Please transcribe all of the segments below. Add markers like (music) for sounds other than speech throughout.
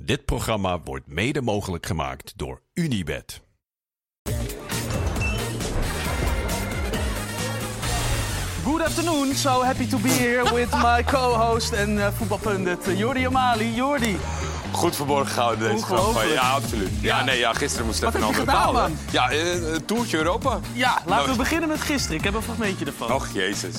Dit programma wordt mede mogelijk gemaakt door Unibed. Good afternoon. So happy to be here with my co-host en uh, voetbalpundit uh, Jordi Amali. Jordi, Goed verborgen gehouden deze trap. Ja, absoluut. Ja, Ja. nee, ja, gisteren moest even een heb je ander gedaan, verhaal, hè? Ja, eh, een toertje Europa. ja, laten we beginnen met gisteren. Ik heb een fragmentje ervan. Och, jezus.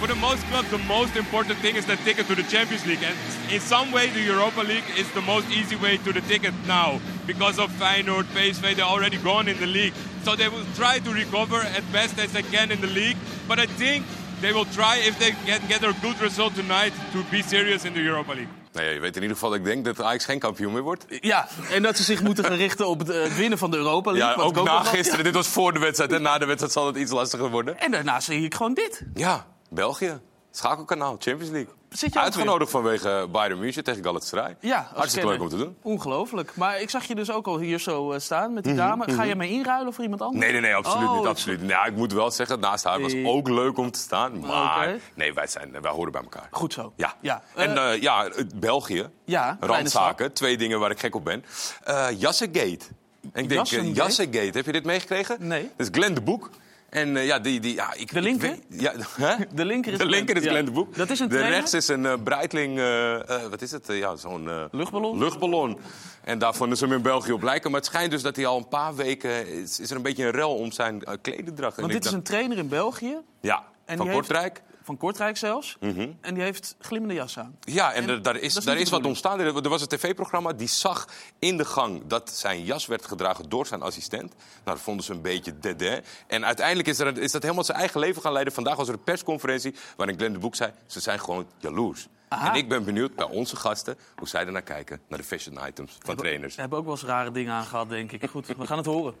For the most clubs, the most important thing is the ticket to the Champions League. And in some way, the Europa League is the most easy way to the ticket now. Because of Feyenoord, PSV, they're already gone in the league. So they will try to recover as best as they can in the league. But I think they will try, if they get, get a good result tonight, to be serious in the Europa League. Nou ja, je weet in ieder geval dat ik denk dat Ajax geen kampioen meer wordt. Ja, en dat ze zich moeten gaan richten op het, eh, het winnen van de Europa League. Ja, wat ook na gisteren. Dit was voor de wedstrijd. En na de wedstrijd zal het iets lastiger worden. En daarna zie ik gewoon dit. Ja, België. Schakelkanaal, Champions League. Zit je ook Uitgenodigd vanwege Bayern München tegen Galatasaray. Ja, Hartstikke leuk om te doen. Ongelooflijk. Maar ik zag je dus ook al hier zo eh, staan met die dame. Ga je mee inruilen voor iemand anders? Mhm, Nee, nee, nee, absoluut Oh, niet. ik- Absoluut. Ja, ik moet wel zeggen, naast haar was ook leuk om te staan. Maar nee, wij, zijn, wij horen bij elkaar. Goed zo. Ja. ja. En Eh, eh, ja, België. ja, Randzaken. Twee dingen waar ik gek op ben. Eh Jassegate. En ik denk, Jassegate, heb je dit meegekregen? Nee. Dat is Glenn de Boek. En eh, ja, die, die, ja, ik, De linker? ik ja, (laughs) hè? De linker is de linker is Glenn, ja. de Boek. Dat is een de trainer? rechts is een eh, Breitling, eh, wat is het? Ja, zo'n Luchtballon? luchtballon. En daar vonden ze hem in België op lijken. Maar het schijnt dus dat hij al een paar weken... Is, is er een beetje een rel om zijn uh, klededracht. En Want dit is een trainer in België, Ja, En van heeft- Kortrijk. Van Kortrijk zelfs. En die heeft glimmende jas aan. Ja, en, En er, daar is, daar is wat ontstaan. Er, was een tv-programma die zag in de gang dat zijn jas werd gedragen door zijn assistent. Nou, dat vonden ze een beetje dédain. En uiteindelijk is, er, is dat helemaal zijn eigen leven gaan leiden. Vandaag was er een persconferentie waarin Glenn de Boek zei... ze zijn gewoon jaloers. Aha. En ik ben benieuwd bij onze gasten hoe zij ernaar kijken... naar de fashion items van trainers. Ze hebben ook wel eens rare dingen aangehad, denk ik. Goed, we gaan het horen.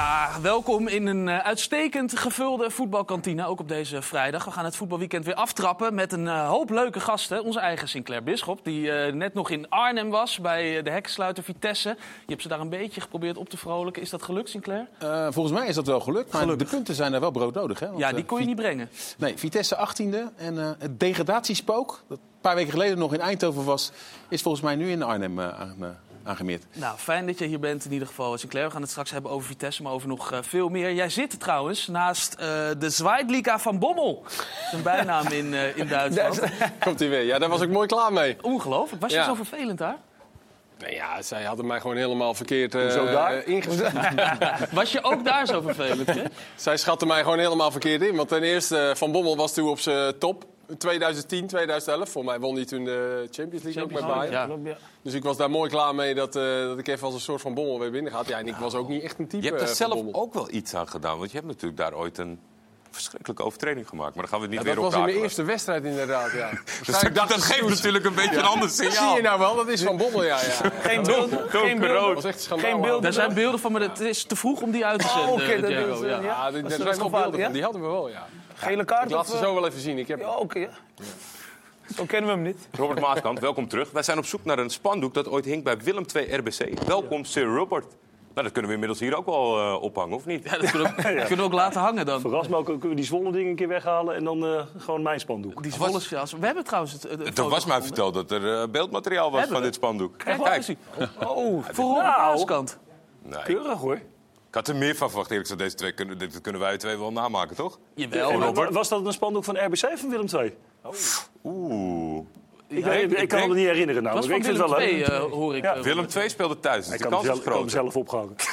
Ja, welkom in een eh, uitstekend gevulde voetbalkantine, ook op deze vrijdag. We gaan het voetbalweekend weer aftrappen met een eh, hoop leuke gasten. Onze eigen Sinclair Bisschop, die eh, net nog in Arnhem was bij de hekkensluiter Vitesse. Je hebt ze daar een beetje geprobeerd op te vrolijken. Is dat gelukt, Sinclair? Volgens mij is dat wel gelukt, maar Gelukkig. de punten zijn er wel broodnodig. Hè? Want, Ja, die kon je niet brengen. Nee, Vitesse 18e en het degradatiespook, dat een paar weken geleden nog in Eindhoven was, is volgens mij nu in Arnhem aan, aangemeerd. Nou, fijn dat je hier bent in ieder geval, Sinclair. We gaan het straks hebben over Vitesse, maar over nog eh, veel meer. Jij zit trouwens naast eh, de Zweitliga van Bommel. Dat is een bijnaam in, eh, in (laughs) Duitsland. (laughs) Komt hij weer. Ja, daar was ik mooi klaar mee. Ongelooflijk. Was je Ja. zo vervelend daar? Nee, ja, zij hadden mij gewoon helemaal verkeerd Hoezo daar? ingeschat. (laughs) Was je ook daar zo vervelend? Hè? zij schatten mij gewoon helemaal verkeerd in. Want ten eerste, Van Bommel was toen op zijn top. 2010, 2011. Voor mij won hij toen de Champions League ook met Champions Bayern. League, ja. Dus ik was daar mooi klaar mee dat, eh, dat ik even als een soort van Bommel weer binnen gaat. Ja, en ik was ook niet echt een type Je hebt er eh, zelf Bommel. ook wel iets aan gedaan. Want je hebt natuurlijk daar ooit een verschrikkelijke overtreding gemaakt. Maar daar gaan we het niet Ja, weer dat op was in mijn eerste wedstrijd inderdaad, ja. (laughs) Dus dat, dat geeft natuurlijk een beetje een ander Zie signaal. je nou wel? Dat is Van Bommel, ja. ja. (laughs) Geen beeld. Geen Dat beeld. was echt een schandaal. Geen beeld. Daar zijn beelden van, maar het is te vroeg om die uit te Oh, zenden, oké, dat Diego, is, eh, ja. ja. Ja, Dat zijn wel beelden ja? van. Die hadden we wel, ja. Gele kaart? Ik laat of, ze eh? zo wel even zien. Ik heb... Ja, oké. ja. Zo kennen we hem niet. Robert Maaskant, welkom terug. Wij zijn op zoek naar een spandoek dat ooit hing bij Willem II RBC. Welkom, Sir Robert. Nou, dat kunnen we inmiddels hier ook wel eh, ophangen, of niet? Ja, dat kunnen we, (laughs) kunnen we ook laten hangen dan. Verras me ook, kunnen we die zwolle dingen een keer weghalen en dan eh, gewoon mijn spandoek. Die Zwolles jas. We hebben trouwens het, het, Er was mij verteld dat er eh, beeldmateriaal was Hebben van we? dit spandoek. Kijk, zien. Oh, Voor Robert nou, Maaskant. Nee, keurig hoor. Ik had er meer van verwacht. Eerlijk gezegd, deze twee kunnen, dit kunnen wij twee wel namaken, toch? Jawel, Robert. was dat een spandoek van RBC of van Willem II? Oeh. Ik, ik, ik kan me niet herinneren nou, ik vind het Willem wel II, leuk. eh, hoor ik. Ja. eh, Willem II speelde thuis, dus Ik de kan kans is ik kan groot. mezelf opgehangen. (laughs)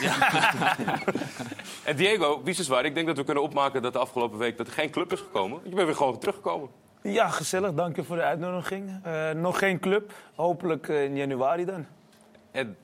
En Diego, wie is waar? Ik denk dat we kunnen opmaken dat de afgelopen week dat er geen club is gekomen. Je bent weer gewoon teruggekomen. Ja, gezellig. Dank je voor de uitnodiging. Eh, nog geen club. Hopelijk in januari dan. En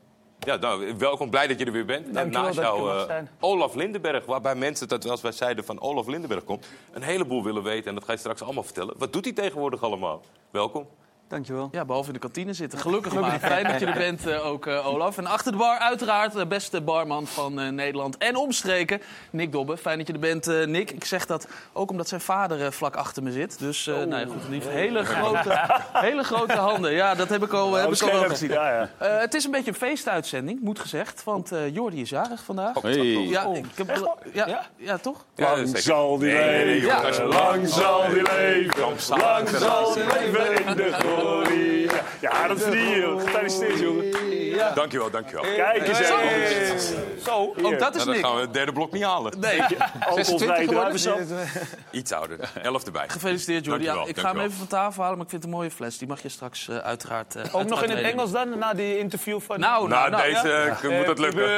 ja, nou, welkom, blij dat je er weer bent. en naast jou eh. Olaf Lindenberg, waarbij mensen, dat als wij zeiden van Olaf Lindenberg komt, een heleboel willen weten. En dat ga je straks allemaal vertellen. Wat doet hij tegenwoordig allemaal? Welkom. Dankjewel. Ja, behalve in de kantine zitten. Gelukkig maar. Fijn dat je er bent eh, ook, eh, Olaf. En achter de bar uiteraard de beste barman van eh, Nederland en omstreken. Nick Dobbe. Fijn dat je er bent, eh, Nick. Ik zeg dat ook omdat zijn vader eh, vlak achter me zit. Dus eh nou ja, goed, lief. Hele grote, (laughs) hele grote handen. Ja, dat heb ik al, heb ik al wel gezien. Ja, ja. Eh, het is een beetje een feestuitzending, moet gezegd. Want eh Jordi is jarig vandaag. Hey. Ja, ik heb, ja, ja, toch? Ja, Lang zeker. zal die Nee, nee, leven, lang zal die leven, lang zal die leven in de Holy. Ja, dat verdien je, joh. Gefeliciteerd, jongen. Dankjewel, dankjewel. Kijk eens Zo. even. Zo, ook dat is Nou, dan Nick. gaan we het derde blok niet halen. Nee, Alcoholvrij (laughs) druivensap. Iets ouder. Elf erbij. gefeliciteerd Jordi. Ja, ik ga hem even van tafel halen, maar ik vind het een mooie fles. Die mag je straks eh, uiteraard eh, Ook nog in het. Engels dan, na die interview van... Nou, nou, Nou, nou, deze eh, moet het lukken.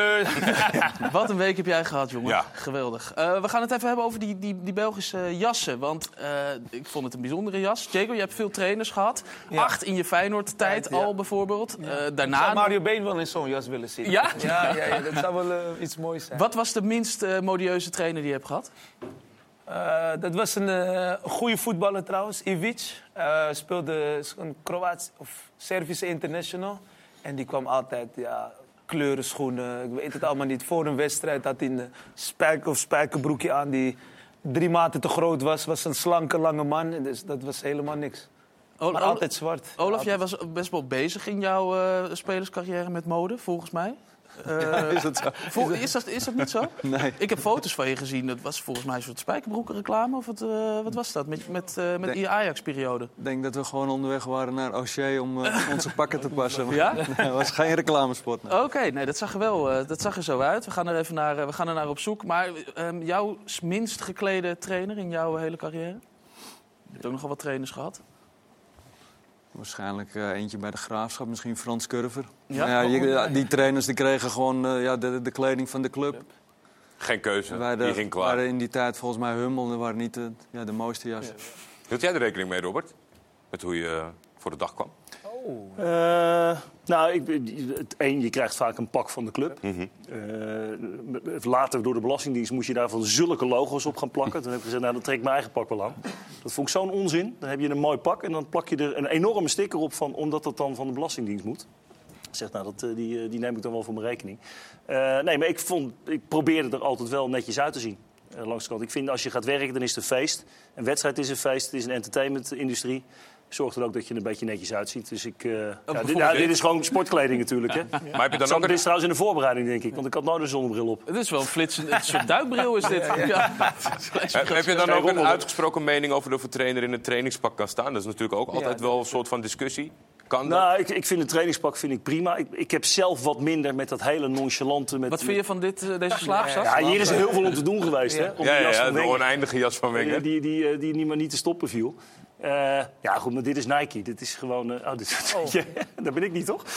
(laughs) Wat een week heb jij gehad, jongen. Ja. Geweldig. Eh, we gaan het even hebben over die, die, die Belgische jassen. Want eh, ik vond het een bijzondere jas. Jago, je hebt veel trainers gehad. Acht in je Feyenoord-tijd Ja. al bijvoorbeeld. Eh, Ik daarna... zou Mario Been wel in zo'n jas willen zien. Ja? (laughs) Ja, ja, ja, dat zou wel eh, iets moois zijn. Wat was de minst eh, modieuze trainer die je hebt gehad? Eh, dat was een eh, goede voetballer trouwens, Ivic. Eh speelde een Kroatisch of Servische international. En die kwam altijd, ja, kleurenschoenen. Ik weet het allemaal niet. Voor een wedstrijd had hij een spijker of spijkerbroekje aan die drie maten te groot was. Was een slanke, lange man. Dus dat was helemaal niks. Ol- Maar Ol- altijd zwart. Olaf, Altijd. jij was best wel bezig in jouw eh, spelerscarrière met mode, volgens mij. (laughs) Eh, Is dat zo? vol- is, dat, is dat niet zo? (laughs) Nee. Ik heb foto's van je gezien. Dat was volgens mij een soort spijkerbroekenreclame. Of wat, eh, wat was dat? Met, met, eh, met die Ajax-periode. Ik denk dat we gewoon onderweg waren naar O'Shea om (laughs) onze pakken te passen. Ja? Nee, was geen reclamespot. nee. Oké, nee, dat zag er wel dat zag er zo uit. We gaan er even naar, we gaan er naar op zoek. Maar ehm, jouw minst geklede trainer in jouw hele carrière? Je hebt ook nogal wat trainers gehad. Waarschijnlijk eh, eentje bij de Graafschap, misschien Frans Curver. Ja? Ja? je- ja, die trainers die kregen gewoon eh, ja, de, de kleding van de club. Geen keuze. Wij Die ging klaar. waren in die tijd volgens mij Hummel. Dat waren niet de, ja, de mooiste jassen. Hield jij er rekening mee, Robert? Met hoe je eh, voor de dag kwam? Eh, nou, ik, het één, je krijgt vaak een pak van de club. Mhm. Eh, later door de Belastingdienst moest je daarvan zulke logo's op gaan plakken. Toen heb ik gezegd, nou, dan trek ik mijn eigen pak wel aan. Dat vond ik zo'n onzin. Dan heb je een mooi pak en dan plak je er een enorme sticker op van, omdat dat dan van de Belastingdienst moet. Ik zeg, nou, dat, eh, die, die neem ik dan wel voor mijn rekening. Nee, maar ik, vond, ik probeerde er altijd wel netjes uit te zien. langs de kant. Ik vind als je gaat werken, dan is het een feest. Een wedstrijd is een feest, het is een entertainmentindustrie. Zorg er ook dat je er een beetje netjes uitziet. Dus ik, eh, ja, dit, nou, is gewoon sportkleding natuurlijk. Hè. Maar heb je dan Zo, ook is trouwens in de voorbereiding, denk ik. Want ik had nooit een zonnebril op. Het is wel een flitsend een soort duikbril is dit. (laughs) Ja. Heb, heb je dan ook een uitgesproken mening over of een trainer in een trainingspak kan staan? Dat is natuurlijk ook altijd wel een soort van discussie. Kan dat? Nou, ik, ik vind het trainingspak vind ik prima. Ik, ik heb zelf wat minder met dat hele nonchalante... Met, Wat vind je van dit, eh, deze slaapzak? Ja, hier is er heel veel om te doen geweest. Hè, om ja, die ja, jas ja, van de Wenger. oneindige jas van Wenger. Die, die, die, die niet meer niet te stoppen viel. Eh, ja, goed, maar dit is Nike. Dit is gewoon... eh, oh, dit, (laughs) Ja, dat ben ik niet, toch? (laughs)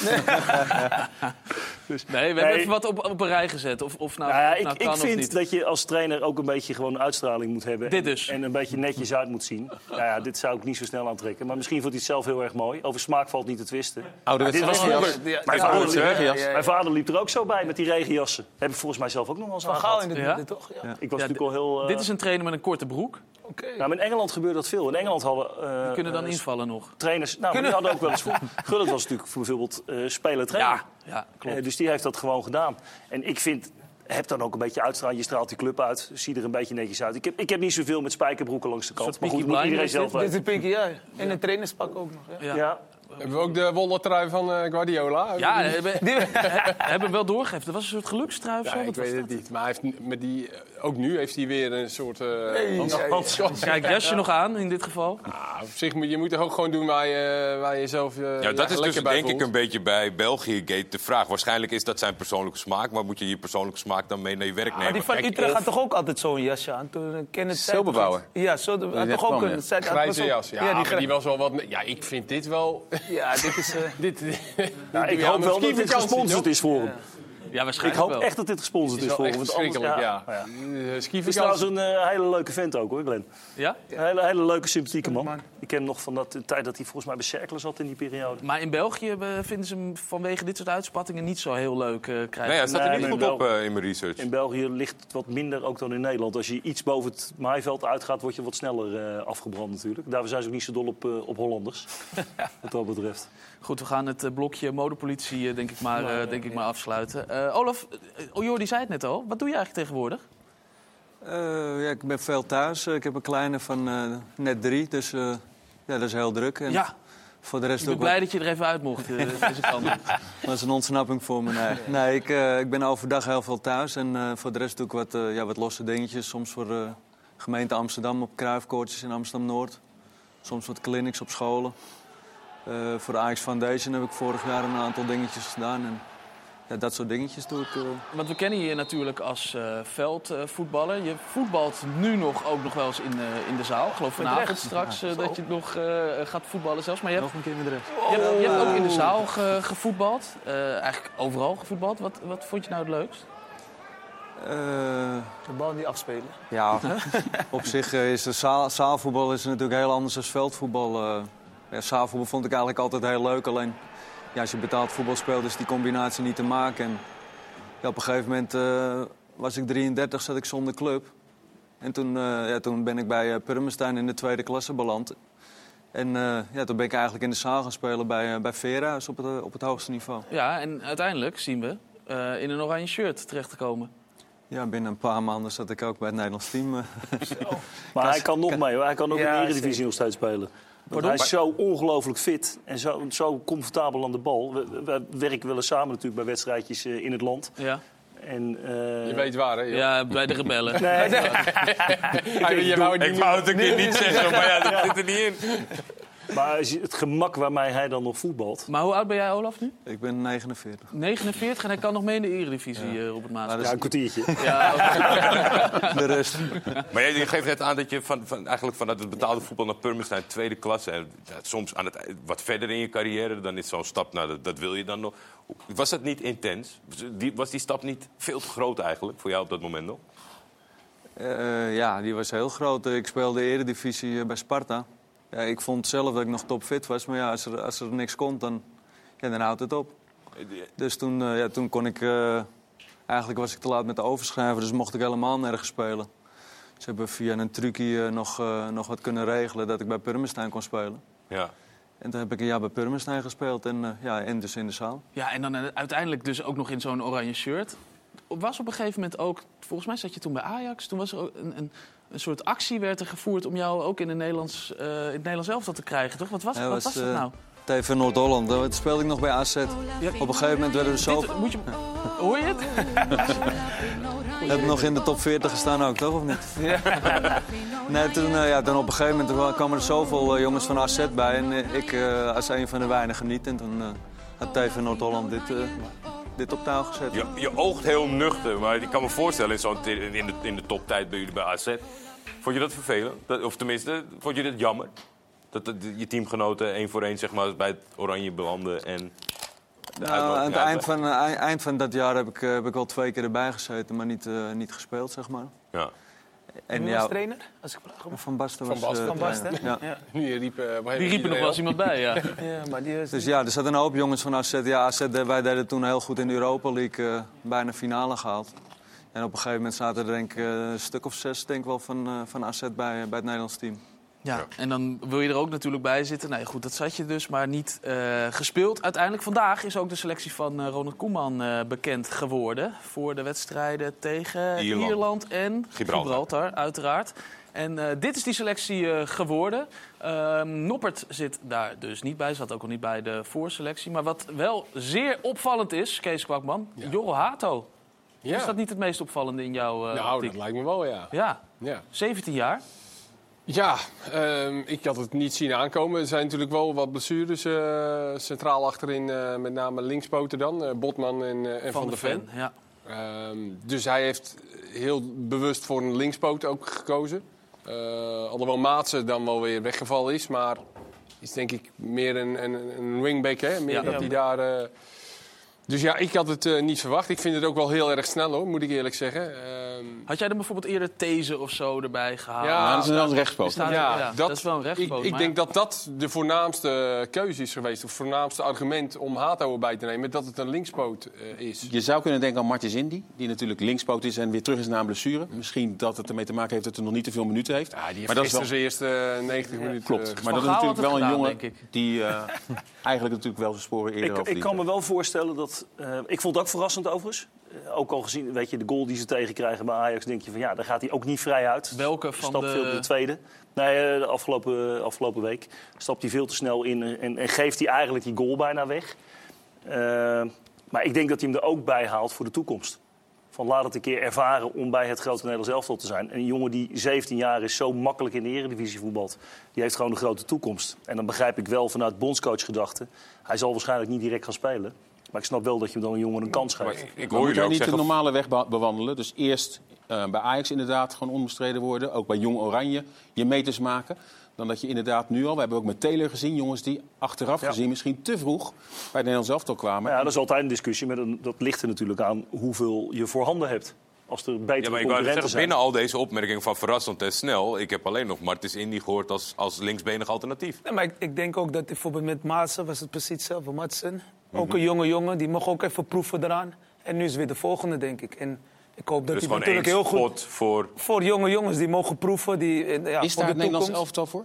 Nee, we hebben Nee. even wat op, op een rij gezet. Of, of nou, Nou ja, of ik, nou ik kan of vind niet. dat je als trainer ook een beetje gewoon uitstraling moet hebben. Dit En- dus. En een beetje netjes uit moet zien. Nou ja, dit zou ik niet zo snel aantrekken. Maar misschien vond hij het zelf heel erg mooi. Over smaak valt niet te twisten. Ouderwetse dit was vroeger. Ja, Mijn ja, vader, mijn vader liep er ook zo bij met die regenjassen. Heb ik volgens mij zelf ook nog wel eens Van Gaal aangehad. in de toch? Ja. Ik was Ja, natuurlijk al heel... eh, Dit is een trainer met een korte broek. Oké. nou, in Engeland gebeurt dat veel. In Engeland hadden eh, Die kunnen dan invallen nog. trainers... Nou, die hadden ook wel eens... (laughs) voor- Gullit was natuurlijk bijvoorbeeld eh speler-trainer. Ja, ja klopt. Eh, dus die heeft dat gewoon gedaan. En ik vind, heb dan ook een beetje uitstraling. Je straalt die club uit, zie er een beetje netjes uit. Ik heb, ik heb niet zoveel met spijkerbroeken langs de kant. Maar goed, moet iedereen zelf Dit is een pinky, ja. En een trainerspak ook nog. Ja. Ja. Ja. Hebben we ook de wollentrui van eh, Guardiola? Ja, we (laughs) hebben, we wel doorgegeven. Dat was een soort gelukstrui of Ja, zo. ik weet het niet. Maar hij heeft met die, ook nu heeft hij weer een soort... eh? Kijk, jasje nog aan in dit geval. Ah, op zich moet je moet er ook gewoon doen waar je, waar je zelf eh, Ja, dat is dus denk ik een beetje bij België Gate de vraag. Waarschijnlijk is dat zijn persoonlijke smaak, maar moet je je persoonlijke smaak dan mee naar je werk Maar nemen? die van Utrecht of- had toch ook altijd zo'n jasje aan? Toen eh, Kenneth zei- Silberbouwer. Ja, zo, had net toch ook kwam, een... ja. had- Grijze jas. Ja, die maar gra- die was wel wat... Ja, ik vind dit wel... Ja, dit is... eh, (laughs) dit, Ja, ik hoop wel dat dit gesponsord is voor hem. Ja, Ik waarschijnlijk hoop wel. echt dat dit gesponsord is is anders- verschrikkelijk, ja. ja. Eh, Het is trouwens een eh, hele leuke vent ook hoor, Glenn. Ja? Een hele, hele leuke, sympathieke man. Ik ken hem nog van dat, de tijd dat hij volgens mij bij Cercle zat in die periode. Maar in België eh, vinden ze hem vanwege dit soort uitspattingen niet zo heel leuk eh, krijgen. Nee, hij staat er Nee, niet goed op eh, in mijn research. In België ligt het wat minder ook dan in Nederland. Als je iets boven het maaiveld uitgaat, word je wat sneller eh, afgebrand natuurlijk. Daarvoor zijn ze ook niet zo dol op, eh, op Hollanders, (laughs) wat dat betreft. Goed, we gaan het eh, blokje modepolitie eh, denk ik maar, eh, denk ik maar afsluiten. Eh, Olaf, eh, oh, Jordi zei het net al. Wat doe je eigenlijk tegenwoordig? Eh, ja, ik ben veel thuis. Ik heb een kleine van net drie, dus ja, dat is heel druk. En Ja, voor de rest ik ben ook blij dat je er even uit mocht. (laughs) deze kant op. dat is een ontsnapping voor me. Nee, nee ik, ik ben overdag heel veel thuis en voor de rest doe ik wat, ja, wat losse dingetjes. Soms voor gemeente Amsterdam op kruifkoortjes in Amsterdam-Noord. Soms wat clinics op scholen. Voor de Ajax Foundation heb ik vorig jaar een aantal dingetjes gedaan. En, ja, dat soort dingetjes doe ik. eh, Want we kennen je natuurlijk als eh, veldvoetballer. je voetbalt nu nog ook nog wel eens in, eh, in de zaal. Ik geloof vanavond straks dat je nog eh, gaat voetballen zelfs. Maar je hebt, nog een keer met de rest. je hebt, je hebt ook in de zaal ge- gevoetbald. Eh, eigenlijk overal gevoetbald. Wat, wat vond je nou het leukst? Eh, De bal niet afspelen. Ja, (laughs) op zich eh, is de zaal, zaalvoetbal is natuurlijk heel anders dan veldvoetbal. eh. ja, zaalvoetbal vond ik eigenlijk altijd heel leuk. Alleen ja, als je betaald voetbal speelt is die combinatie niet te maken. En, ja, op een gegeven moment eh, was ik 33, zat ik zonder club. En toen, eh, ja, toen ben ik bij uh, Purmerstein in de tweede klasse beland. En eh, ja, toen ben ik eigenlijk in de zaal gaan spelen bij, bij Veerhuis op het, op het hoogste niveau. Ja, en uiteindelijk zien we eh, in een oranje shirt terecht te komen. Ja, binnen een paar maanden zat ik ook bij het Nederlands team. (laughs) Maar hij kan nog mee hoor. Hij kan ook Ja, in de Eredivisie nog steeds spelen. Hij is zo ongelooflijk fit en zo, zo comfortabel aan de bal. We, we werken wel eens samen natuurlijk bij wedstrijdjes eh, in het land. Ja, En, eh, Je weet waar, hè? joh. ja bij de rebellen. Nee, nee. (laughs) Ik wou het een keer niet zeggen, maar ja, dat zit er niet in. (laughs) Maar het gemak waarmee hij dan nog voetbalt. Maar hoe oud ben jij, Olaf, nu? ik ben 49. 49 en hij kan nog mee in de Eredivisie, eh, Robert Maas. Ja, een kwartiertje. (laughs) Ja. (laughs) De rest. Maar jij je geeft net aan dat je van, van, eigenlijk vanuit het betaalde voetbal naar Purmerstein tweede klasse... En, ja, soms aan het, wat verder in je carrière, dan is zo'n stap... Nou, dat, dat wil je dan nog. Was dat niet intens? Was die, was die stap niet veel te groot eigenlijk voor jou op dat moment nog? Eh, ja, die was heel groot. Ik speelde Eredivisie eh, bij Sparta. Ja, ik vond zelf dat ik nog topfit was. Maar ja, als er, als er niks komt, dan, ja, dan houdt het op. Dus toen, eh, ja, toen kon ik... eh, eigenlijk was ik te laat met de overschrijven, dus mocht ik helemaal nergens spelen. Ze hebben via een trucje eh, nog, eh, nog wat kunnen regelen dat ik bij Purmerstein kon spelen. Ja. En toen heb ik een jaar bij Purmerstein gespeeld en, eh, ja, en dus in de zaal. ja, en dan uiteindelijk dus ook nog in zo'n oranje shirt. Was op een gegeven moment ook, volgens mij zat je toen bij Ajax, toen was er ook een, een, een soort actie werd er gevoerd om jou ook in, de Nederlands, eh, in het Nederlands elftal te krijgen, toch? Wat was, wat dat eh, nou? TV Noord-Holland, dat speelde ik nog bij AZ. Op een gegeven moment werden we zo... Dit, moet je, hoor je het? (laughs) Heb nog in de top 40 gestaan ook, toch? Of niet? (laughs) Nee, toen, eh, ja, dan op een gegeven moment kwamen er zoveel jongens van AZ bij. En ik als een van de weinigen niet. En toen had TV Noord-Holland dit, dit op touw gezet. Je, je oogt heel nuchter, maar ik kan me voorstellen in, zo'n, in, de, in de toptijd bij jullie bij AZ. Vond je dat vervelend? Dat, of tenminste, vond je dit jammer? Dat, dat je teamgenoten één voor één zeg maar, bij het oranje belanden en... Nou, aan het eind van, eh, ei- eind van dat jaar heb ik, eh, heb ik wel twee keer erbij gezeten, maar niet, eh, niet gespeeld, zeg maar. Ja. En Wie was trainer? Als ik vraag. Van Basten Van was Basten. eh, Van Basten? Ja. Ja. Nu riep, eh, Die riepen nog wel eens iemand bij, ja. (laughs) ja, maar die. Dus ja, er zat een hoop jongens van AZ. Ja, AZ, eh, wij deden toen heel goed in de Europa League, eh, bijna finale gehaald. En op een gegeven moment zaten er denk ik eh, een stuk of zes denk ik wel van, eh, van AZ bij, bij het Nederlands team. Ja, en dan wil je er ook natuurlijk bij zitten. Nee, goed, dat zat je dus, maar niet eh, gespeeld. Uiteindelijk vandaag is ook de selectie van eh, Ronald Koeman eh, bekend geworden. Voor de wedstrijden tegen Ierland. Ierland, en Gibraltar. Gibraltar, uiteraard. En eh, dit is die selectie eh, geworden. Ehm, Noppert zit daar dus niet bij, zat ook al niet bij de voorselectie. Maar wat wel zeer opvallend is, Kees Kwakman, Jorro Hato. Ja. Is dat niet het meest opvallende in jouw eh Nou, optiek? dat lijkt me wel, ja. Ja, Ja, 17 jaar. Ja ehm, ik had het niet zien aankomen. Er zijn natuurlijk wel wat blessures eh, centraal achterin. eh, met name linkspoten dan. eh, Botman en, en Van, der Ven. Ja. Ehm, dus hij heeft heel bewust voor een linkspoot ook gekozen. Alhoewel Maatsen dan wel weer weggevallen is. Maar is denk ik meer een, een, een wingback, hè? Meer Ja. dat hij daar... Dus ja, ik had het niet verwacht. Ik vind het ook wel heel erg snel hoor, moet ik eerlijk zeggen. Ehm, Had jij er bijvoorbeeld eerder These of zo erbij gehaald? Ja, Ja, dat is wel een rechtspoot. Ja, ja, dat is wel een rechtspoot, Ik, ik maar- denk dat dat de voornaamste keuze is geweest. Of voornaamste argument om Hato erbij te nemen. Dat het een linkspoot eh, is. Je zou kunnen denken aan Martins Indy, die natuurlijk linkspoot is en weer terug is na een blessure. Misschien dat het ermee te maken heeft dat hij nog niet te veel minuten heeft. Ja, die heeft maar dat is wel, zijn eerste eh, 90 minuten. klopt. Maar dat is natuurlijk wel het een jongen die eh, eigenlijk natuurlijk wel zijn sporen eerder Ik, ik kan me wel voorstellen dat. eh, ik vond het ook verrassend overigens. Eh, ook al gezien, weet je, de goal die ze tegenkrijgen bij Ajax, denk je van ja, daar gaat hij ook niet vrij uit. Welke van Stapt de- veel de tweede. Nee, eh, de afgelopen, afgelopen week stapt hij veel te snel in en, en geeft hij eigenlijk die goal bijna weg. Eh, maar ik denk dat hij hem er ook bij haalt voor de toekomst. Van laat het een keer ervaren om bij het grote Nederlands elftal te zijn. En een jongen die 17 jaar is, zo makkelijk in de eredivisie voetbalt... die heeft gewoon een grote toekomst. En dan begrijp ik wel vanuit bondscoachgedachte... hij zal waarschijnlijk niet direct gaan spelen. Maar ik snap wel dat je hem dan een jongen een kans geeft. Ik Maar hoor moet jullie hij ook niet de zeggen... normale weg be- bewandelen? Dus eerst eh, bij Ajax inderdaad gewoon onbestreden worden. Ook bij Jong Oranje je meters maken. Dan dat je inderdaad nu al, we hebben ook met Taylor gezien... jongens die achteraf Ja. gezien misschien te vroeg bij het Nederlands elftal kwamen. Ja, dat is altijd een discussie. Maar dat ligt er natuurlijk aan hoeveel je voorhanden hebt. Als er betere Ja, maar ik wou zeggen, zijn. binnen al deze opmerkingen van verrassend en snel... ik heb alleen nog Martins Indy gehoord als, als linksbenig alternatief. Nee, maar ik, ik denk ook dat bijvoorbeeld met Maassen was het precies hetzelfde. Madsen, ook Mhm. een jonge jongen, die mocht ook even proeven eraan. En nu is weer de volgende, denk ik. En ik hoop dat Dus hij natuurlijk heel goed... voor... Voor jonge jongens die mogen proeven. Die, eh, ja, is daar de het Nederlands elftal voor?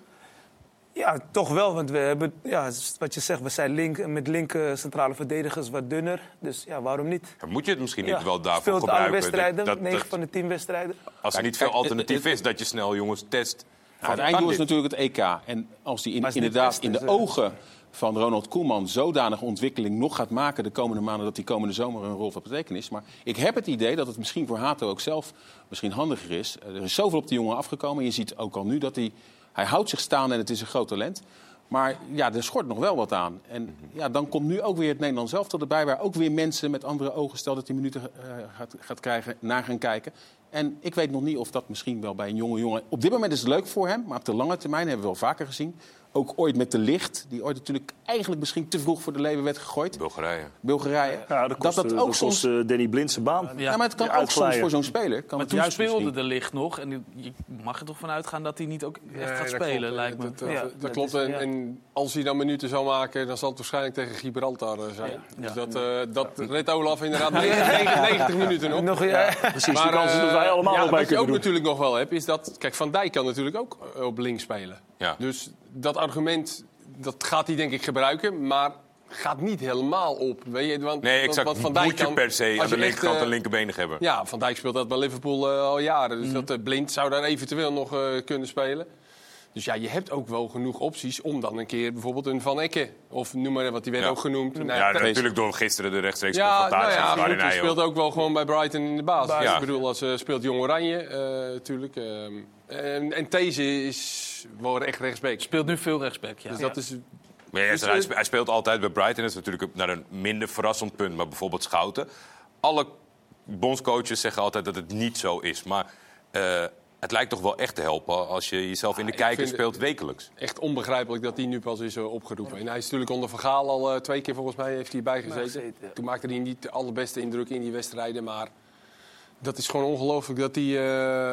Ja, toch wel. Want we hebben, ja, wat je zegt, we zijn link, met linker centrale verdedigers wat dunner. Dus ja, waarom niet? Maar moet je het misschien Ja, niet wel daarvoor speelt alle gebruiken? wedstrijden, Dat- dat- 9 dat- van de 10 wedstrijden. als er niet veel alternatief is, dat je snel jongens test. Ja, het einddoel is natuurlijk het EK. En als die in- inderdaad in de dus, eh. ogen van Ronald Koeman zodanige ontwikkeling nog gaat maken de komende maanden, dat die komende zomer een rol van betekenis. Maar ik heb het idee dat het misschien voor Hato ook zelf misschien handiger is. Er is zoveel op de jongen afgekomen. En je ziet ook al nu dat hij, hij houdt zich staan en het is een groot talent. Maar ja, er schort nog wel wat aan. En ja, dan komt nu ook weer het Nederlands elftal erbij... waar ook weer mensen met andere ogen, stel dat hij minuten eh, gaat, gaat krijgen, naar gaan kijken. En ik weet nog niet of dat misschien wel bij een jonge jongen... Op dit moment is het leuk voor hem, maar op de lange termijn hebben we wel vaker gezien. Ook ooit met de licht, die ooit natuurlijk eigenlijk misschien te vroeg voor de leven werd gegooid. Bulgarije. Bulgarije. Ja, dat kost, dat dat dat ook kost soms... eh, Danny Blind zijn baan. Ja, maar het kan ook soms voor zo'n speler. Kan Maar het toen juist speelde misschien. de licht nog. En die- je mag er toch van uitgaan dat hij niet ook echt Nee, gaat spelen, klopt. lijkt me. Dat, dat- Ja, dat klopt. En, als hij dan minuten zou maken, dan zal het waarschijnlijk tegen Gibraltar eh, zijn. Dus dat, eh dat redt Olaf inderdaad (laughs) 90 minuten nog. Nog, ja, Precies, die Maar, kans dat wij eh, allemaal ja, nog bij Wat je ook kunnen doen. natuurlijk nog wel hebt, is dat... Kijk, Van Dijk kan natuurlijk ook eh, op links spelen. Ja. Dus dat argument, dat gaat hij denk ik gebruiken, maar gaat niet helemaal op. Weet je, want, Nee, want- exact. want Van Dijk Moet je per se aan de linkerkant eh, een linkerbenig hebben. Ja, Van Dijk speelt dat bij Liverpool eh, al jaren. Mhm. Dus dat eh, Blind zou daar eventueel nog kunnen spelen. Dus ja, je hebt ook wel genoeg opties om dan een keer bijvoorbeeld een Van Ekke... of noem maar wat, die werd Ja. ook genoemd. Nou, ja, dat- natuurlijk door gisteren de rechtstreeks ja, nou confrontatie. ja, hij speelt ook wel gewoon bij Brighton in de basis. Ja. Ik bedoel, als speelt Jong Oranje natuurlijk. ehm, en, en deze is wel echt rechtsbeek. Speelt nu veel rechtsback, ja. Dus dat is... Maar ja, Dus, hij, spe- hij speelt altijd bij Brighton. Dat is natuurlijk naar een minder verrassend punt. Maar bijvoorbeeld Schouten. Alle bondscoaches zeggen altijd dat het niet zo is. Maar eh, het lijkt toch wel echt te helpen als je jezelf in de kijker speelt wekelijks. Echt onbegrijpelijk dat hij nu pas is eh, opgeroepen. En hij is natuurlijk onder Vergaal al eh, twee keer volgens mij heeft hij erbij gezeten. gezeten, ja. Toen maakte hij niet de allerbeste indruk in die wedstrijden. Maar dat is gewoon ongelooflijk dat hij,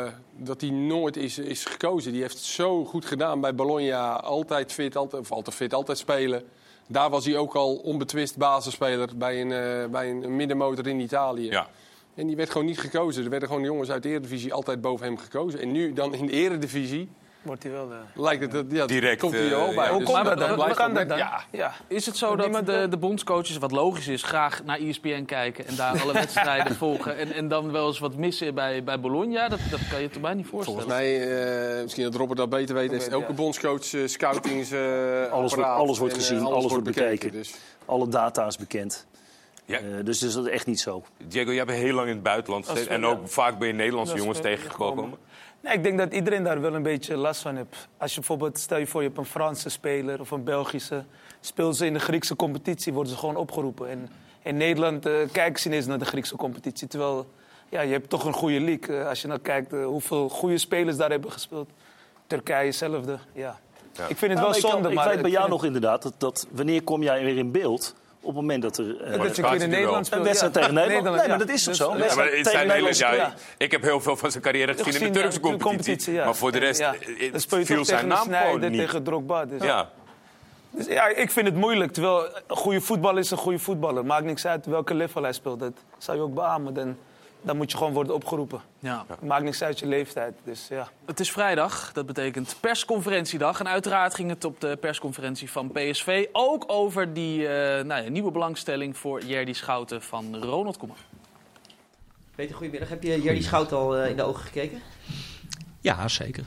eh, dat hij nooit is, is gekozen. Die heeft het zo goed gedaan bij Bologna. Altijd fit, altijd, of altijd fit, altijd spelen. Daar was hij ook al onbetwist basisspeler bij een, eh, bij een middenmotor in Italië. Ja. En die werd gewoon niet gekozen. Er werden gewoon jongens uit de Eredivisie altijd boven hem gekozen. En nu dan in de Eredivisie wordt hij wel... eh, lijkt het... dat- Ja, Direct, komt hij er eh, bij. ja. Hoe Dus komt dat dan? blijft Hoe kan wel- dat dan? Ja, ja. Is het zo dat de, de bondscoaches, wat logisch is, graag naar ESPN kijken en daar alle (laughs) wedstrijden volgen en, en dan wel eens wat missen bij, bij Bologna? Dat, dat kan je toch mij niet voorstellen? Volgens mij, eh, misschien dat Robert dat beter weet, heeft ook een bondscoach uh, scoutings. eh, Alles wordt- alles wordt En, eh, gezien, alles wordt bekeken. Dus. Alle data is bekend. Ja. Eh, dus, dus dat is echt niet zo. Diego, jij bent heel lang in het buitenland is gezeten. En ook ja. vaak ben je Nederlandse Dat is jongens tegengekomen. Nee, ik denk dat iedereen daar wel een beetje last van heeft. Als je bijvoorbeeld, stel je voor, je hebt een Franse speler of een Belgische. Speel ze in de Griekse competitie, worden ze gewoon opgeroepen. En in Nederland eh, kijken ze niet eens naar de Griekse competitie. Terwijl, ja, je hebt toch een goede league. Eh, als je nou kijkt hoeveel goede spelers daar hebben gespeeld. Turkije, hetzelfde. Ja. Ik vind het Nou, wel ik kan- zonde, ik maar... weet bij jou nog inderdaad, dat, dat wanneer kom jij weer in beeld Op het moment dat er... eh, Dat je een keer in Nederland speelt. Een wedstrijd ja. tegen Nederland. Nee, maar dat is toch Dus- zo? Een Ja, maar tegen zijn Nederland. ja, ja. Ik heb heel veel van zijn carrière gezien in de Gezien, Turkse competitie. ja. Maar voor de rest Ja. eh, viel zijn tegen naam gewoon niet. tegen Drogba. Dus. Ja. Dus ja, ik vind het moeilijk. Terwijl een goede voetballer is een goede voetballer. Maakt niks uit welke level hij speelt. Dat zou je ook beamen. Dan, dan moet je gewoon worden opgeroepen. Ja. Maakt niks uit je leeftijd. Dus ja. Het is vrijdag, dat betekent persconferentiedag. En uiteraard ging het op de persconferentie van PSV ook over die eh, nou ja, nieuwe belangstelling voor Jerdy Schouten van Ronald Koeman. Peter, goedemiddag. Heb je Jerry Schout al eh, in de ogen gekeken? Ja, zeker.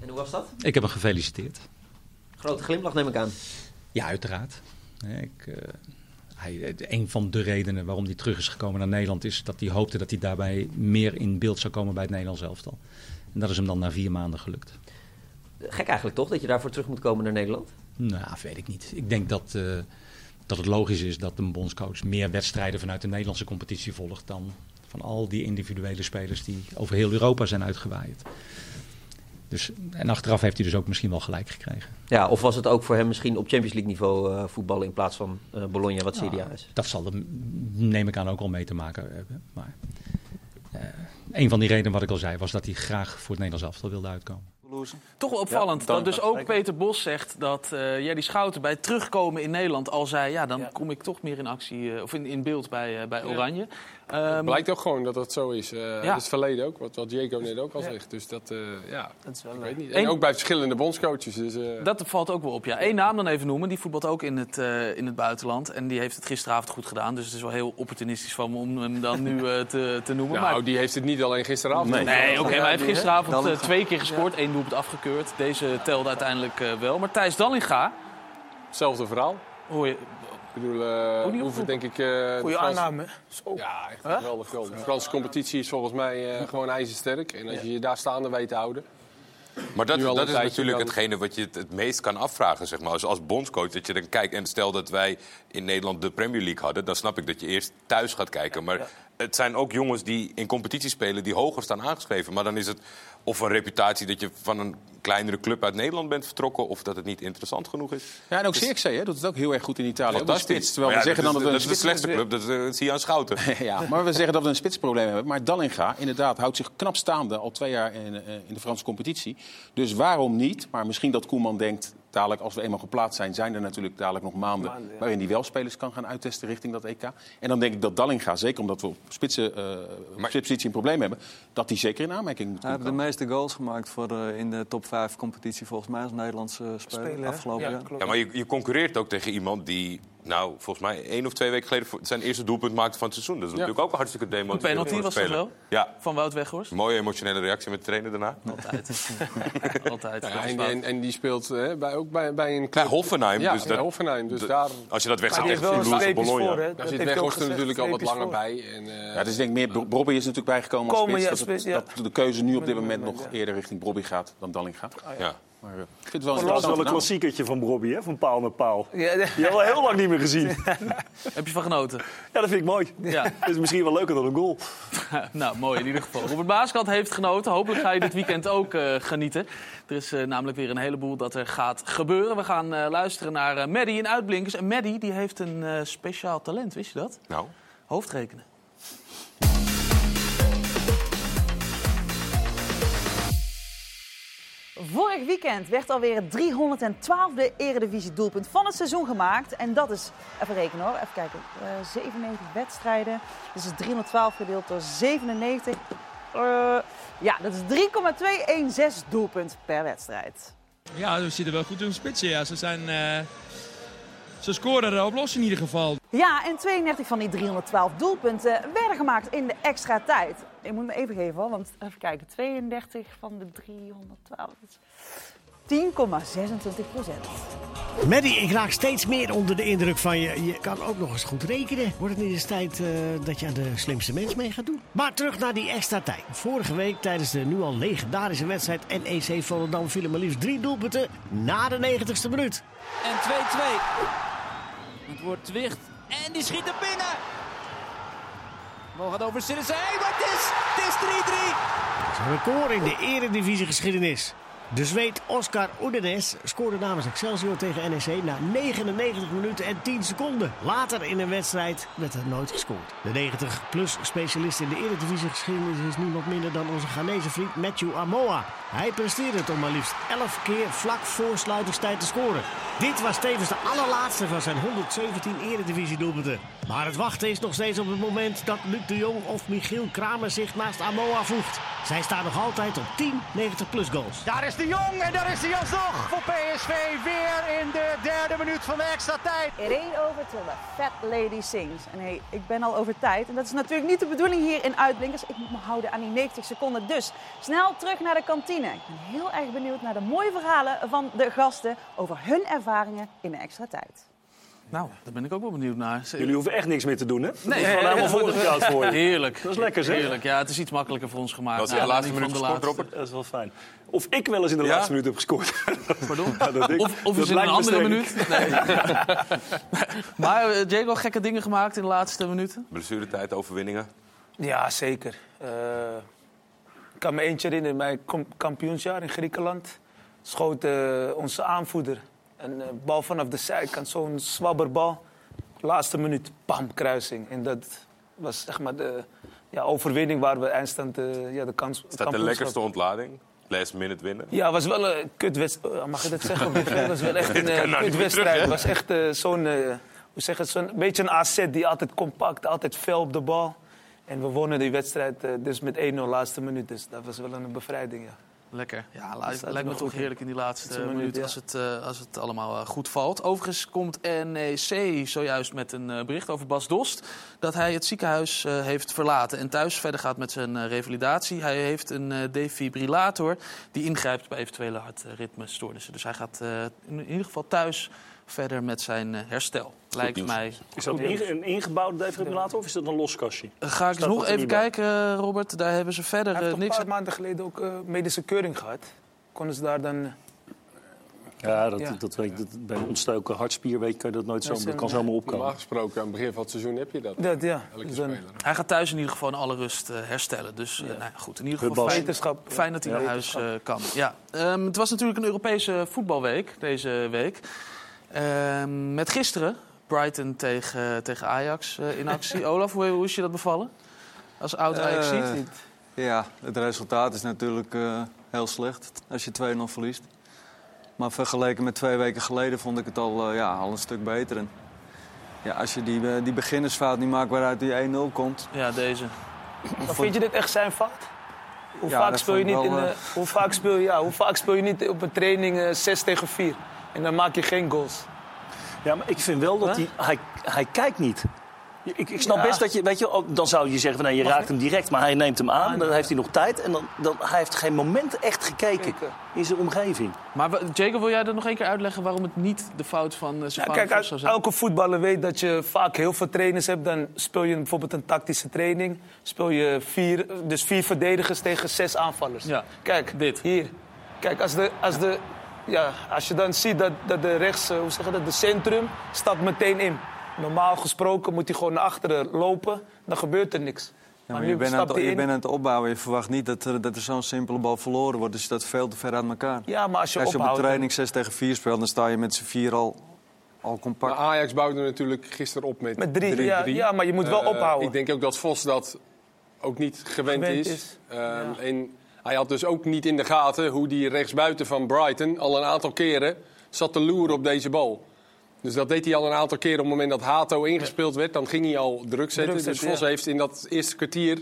En hoe was dat? Ik heb hem gefeliciteerd. Grote glimlach neem ik aan. Ja, uiteraard. Ik, eh, hij, een van de redenen waarom hij terug is gekomen naar Nederland is dat hij hoopte dat hij daarbij meer in beeld zou komen bij het Nederlands elftal. En dat is hem dan na vier maanden gelukt. Gek eigenlijk toch, dat je daarvoor terug moet komen naar Nederland? Nou, weet ik niet. Ik denk dat, eh, dat het logisch is dat een bondscoach meer wedstrijden vanuit de Nederlandse competitie volgt dan van al die individuele spelers die over heel Europa zijn uitgewaaid. Dus, en achteraf heeft hij dus ook misschien wel gelijk gekregen. Ja, of was het ook voor hem misschien op Champions League niveau eh, voetballen in plaats van eh, Bologna, wat Serie A is? Dat zal er, neem ik aan, ook al mee te maken hebben. Maar eh, een van die redenen wat ik al zei, was dat hij graag voor het Nederlands elftal wilde uitkomen. Toch wel opvallend Ja, dat dus ook. Peter Bos zegt dat eh Jerdy Schouten bij terugkomen in Nederland al zei... ja, dan Ja. kom ik toch meer in actie, eh, of in, in beeld bij, eh, bij Oranje. Ehm, Blijkt ook gewoon dat dat zo is. Eh Ja. Dat is het verleden ook, wat, wat Jaco net ook al zegt. Dus dat, eh, ja, Dat is wel ik leuk. weet niet. Eén- En ook bij verschillende bondscoaches. Dus, eh, Dat valt ook wel op, ja. Eén naam dan even noemen. Die voetbalt ook in het, eh, in het buitenland. En die heeft het gisteravond goed gedaan. Dus het is wel heel opportunistisch van me om hem dan nu eh, te, te noemen. nou, maar, die heeft het niet alleen gisteravond. Nee. gedaan. nee, oké, maar hij heeft gisteravond twee keer gescoord. één doelpunt afgekeurd. Deze telde uiteindelijk wel. Maar Thijs Dallinga, Hetzelfde verhaal. Hoor je... Ik bedoel, eh Hoe hoeven oproepen? denk ik... eh, de Goeie Franse- aanname. Zo. Ja, echt geweldig. De Franse competitie is volgens mij eh, gewoon ijzersterk. En als je je daar staande weet te houden... Maar dat, dat is natuurlijk dan. hetgene wat je het, het meest kan afvragen, zeg maar. Als, als bondscoach, dat je dan kijkt... En stel dat wij in Nederland de Premier League hadden... dan snap ik dat je eerst thuis gaat kijken. Maar het zijn ook jongens die in competitie spelen... die hoger staan aangeschreven. Maar dan is het of een reputatie dat je van een kleinere club uit Nederland bent vertrokken... of dat het niet interessant genoeg is. Ja, en ook Zirkzee hè, doet het ook heel erg goed in Italië. Fantastisch. spits, terwijl we zeggen dan dat, dat dat een is de spits... slechtste club, dat, eh, zie je aan Schouten. (laughs) Ja, maar we zeggen dat we een spitsprobleem hebben. Maar Dallinga, inderdaad, houdt zich knap staande al twee jaar in, eh, in de Franse competitie. Dus waarom niet? Maar misschien dat Koeman denkt, dadelijk als we eenmaal geplaatst zijn... zijn er natuurlijk dadelijk nog maanden Maanden, ja. waarin hij wel spelers kan gaan uittesten richting dat EK. En dan denk ik dat Dallinga, zeker omdat we op spitsen, eh, op Maar- een probleem hebben... dat hij zeker in aanmerking moet Hij heeft de komen. meeste goals gemaakt voor de, in de top 5 competitie volgens mij als Nederlandse speler, Spelen, afgelopen Ja, jaar. Ja, maar je, je concurreert ook tegen iemand die... Nou, volgens mij één of twee weken geleden zijn eerste doelpunt maakte van het seizoen. Dat is natuurlijk ook een hartstikke Een demotiverend penalty was een dat speler. wel? Ja, Van Wout Weghorst? mooie emotionele reactie met de trainer daarna. Altijd. (laughs) Altijd. Ja, en, en, en die speelt eh, bij, ook bij, bij een Bij club. Hoffenheim. Ja, dus bij dat, Hoffenheim. Dus de- daar, als je dat wegzet tegen Toulouse Bologna. voor, hè? daar zit Weghorst er natuurlijk al wat langer voor. bij. En, eh, Ja, dus ik denk meer, Brobby is natuurlijk bijgekomen als Komen, spits. dat, het- spits, ja. dat de keuze nu op dit moment nog eerder richting Brobby gaat dan Dallinga. Ja. Maar eh, ik vind het wel een Dat was wel een klassiekertje van Robbie, hè? van paal naar paal. Ja. Die hebben we al heel lang niet meer gezien. (laughs) Heb je van genoten? Ja, dat vind ik mooi. Ja. (laughs) Dat is misschien wel leuker dan een goal. (laughs) nou, mooi in ieder geval. Robert Maaskant heeft genoten. Hopelijk ga je dit weekend ook eh, genieten. Er is eh, namelijk weer een heleboel dat er gaat gebeuren. We gaan eh, luisteren naar eh Maddie in Uitblinkers. En Maddie die heeft een eh, speciaal talent, wist je dat? Nou, Hoofdrekenen. Vorig weekend werd alweer het 312e Eredivisie-doelpunt van het seizoen gemaakt. En dat is, even rekenen hoor, even kijken, eh 97 wedstrijden. Dus is 312 gedeeld door 97. Eh, ja, dat is 3,216 doelpunt per wedstrijd. Ja, we zitten wel goed in spitsen. Ja. Ze, zijn, eh, ze scoren erop los in ieder geval. Ja, en 32 van die 312 doelpunten werden gemaakt in de extra tijd. Ik moet me even geven hoor, want even kijken, 32 van de 312. dat is 10,26 procent. Maddie, ik raak steeds meer onder de indruk van je. Je kan ook nog eens goed rekenen. Wordt het niet eens tijd eh, dat je aan de slimste mens mee gaat doen? Maar terug naar die extra tijd. Vorige week tijdens de nu al legendarische wedstrijd NEC Volendam vielen maar liefst drie doelpunten na de 90ste minuut. En 2-2. Het wordt Twicht. En die schiet er binnen. Bal gaat over Sinnesay, maar het is, het is 3-3. Dat is een record in de eredivisie geschiedenis. De Zweed Oscar Oedenes scoorde namens Excelsior tegen NEC na 99 minuten en 10 seconden. Later in een wedstrijd werd er nooit gescoord. De 90-plus specialist in de Eredivisie geschiedenis is niemand minder dan onze Ghanese vriend Matthew Amoa. Hij presteerde het om maar liefst 11 keer vlak voor sluitingstijd te scoren. Dit was tevens de allerlaatste van zijn 117 Eredivisie-doelpunten. Maar het wachten is nog steeds op het moment dat Luc de Jong of Michiel Kramer zich naast Amoa voegt. Zij staan nog altijd op 10 90-plus goals. Daar is de Jong en daar is hij alsnog voor PSV. Weer in de derde minuut van de extra tijd. It ain't over till the fat lady sings. En hey, ik ben al over tijd. En dat is natuurlijk niet de bedoeling hier in Uitblinkers. Ik moet me houden aan die 90 seconden. Dus snel terug naar de kantine. Ik ben heel erg benieuwd naar de mooie verhalen van de gasten over hun ervaringen in de extra tijd. Nou, daar ben ik ook wel benieuwd naar. Jullie hoeven echt niks meer te doen, hè? Nee, gewoon helemaal voorbereid voor je. Heerlijk. Dat is lekker, zeg. Heerlijk. Ja, het is iets makkelijker voor ons gemaakt. Was in de Nou, laatste niet minuut van de gescoord, laatste. Robert? Dat is wel fijn. Of ik wel eens in de Ja? laatste minuut heb gescoord. Pardon? (laughs) Ja, dat ik- Of, of dat is in een andere minuut. Nee. (laughs) maar uh, Diego, gekke dingen gemaakt in de laatste minuten? Blessuretijd, overwinningen. Ja, zeker. Eh, ik kan me eentje herinneren, mijn kampioensjaar in Griekenland. Schoot eh, onze aanvoerder een eh, bal vanaf de zijkant, zo'n zwabberbal. Laatste minuut, bam, kruising. En dat was zeg maar de ja, overwinning waar we eindstand eh, ja, de kans Staat de kampioenschap- lekkerste ontlading. Last minute winnen. Ja, het was wel een kutwedstrijd. Mag je dat zeggen? Het (laughs) was wel echt een eh, meer kutwedstrijd. Het was echt eh, zo'n, eh, hoe zeg het, zo'n beetje een AZ die altijd compact, altijd fel op de bal. En we wonnen die wedstrijd eh, dus met 1-0 laatste minuut. Dus dat was wel een bevrijding, ja. Lekker. Ja, lijkt, lijkt me toch in. heerlijk in die laatste minuut minuut, ja. als, het, eh, als het allemaal eh, goed valt. Overigens komt NEC zojuist met een eh, bericht over Bas Dost. Dat hij het ziekenhuis heeft verlaten en thuis verder gaat met zijn revalidatie. Hij heeft een defibrillator die ingrijpt bij eventuele hartritmestoornissen. Dus hij gaat in ieder geval thuis verder met zijn eh, herstel. Lijkt nieuws. mij. Is dat een, inge- een ingebouwde defibrillator of is dat een los kastje? Eh, Ga ik nog even kijken, eh, Robert. Daar hebben ze verder toch een niks paar maanden geleden ook medische keuring gehad. Konden ze daar dan... Ja, dat, Ja. dat weet ik. Dat, bij een ontstoken hartspier weet, kan je dat nooit zo, Dat kan zomaar opkomen. Normaal gesproken, aan het begin van het seizoen heb je dat. Dat, ja. Elke dan- speler. Hij gaat thuis in ieder geval in alle rust herstellen. Dus nou goed, in ieder geval fijn, fijn dat hij Ja. naar huis kan. Ja. Ehm, het was natuurlijk een Europese voetbalweek deze week. Ehm, met gisteren Brighton tegen, tegen Ajax eh, in (laughs) actie. Olaf, hoe, hoe is je dat bevallen? Als oud ajax Eh, Ja, het resultaat is natuurlijk eh, heel slecht als je 2-0 verliest. Maar vergeleken met twee weken geleden vond ik het al, eh, ja, al een stuk beter. En, ja, als je die, eh, die beginnersfout niet maakt waaruit die 1-0 komt... Ja, deze. Maar vind je dit echt zijn fout? Hoe, Ja, vaak speel je niet in de, eh, hoe, vaak speel je, ja, hoe vaak speel je niet op een training eh 6 tegen 4? En dan maak je geen goals. Ja, maar ik vind wel dat hij, hij... Hij kijkt niet. Ik, ik snap Ja. best dat je... Weet je, dan zou je zeggen, van, nee, je raakt hem direct. Maar hij neemt hem aan, dan heeft hij nog tijd. En dan, dan, hij heeft geen moment echt gekeken in zijn omgeving. Maar Jacob, wil jij dat nog één keer uitleggen waarom het niet de fout van uh, Ja, kijk, zou zijn? elke voetballer weet dat je vaak heel veel trainers hebt. Dan speel je bijvoorbeeld een tactische training. Speel je vier, dus vier verdedigers tegen zes aanvallers. Ja, Kijk, dit. hier. Kijk, als, de, als, de, ja, als je dan ziet dat, dat de rechts, eh, hoe zeg je dat, de centrum stapt meteen in. Normaal gesproken moet hij gewoon naar achteren lopen. Dan gebeurt er niks. Ja, maar je, bent aan het, je bent aan het opbouwen. Je verwacht niet dat er, dat er zo'n simpele bal verloren wordt. Dus staat veel te ver uit elkaar. Ja, maar als je Als je op een training 6 tegen 4 speelt, dan sta je met z'n vier al, al Maar compact. Ajax bouwde natuurlijk gisteren op met, Met drie, 3-3. ja, ja, maar je moet wel Eh, ophouden. Ik denk ook dat Vos dat ook niet gewend, Gewend is. is, Ehm, En hij had dus ook niet in de gaten hoe die rechtsbuiten van Brighton al een aantal keren zat te loeren op deze bal. Dus dat deed hij al een aantal keren op het moment dat Hato ingespeeld werd. Dan ging hij al druk zetten. Druk zetten, dus Vos ja. heeft in dat eerste kwartier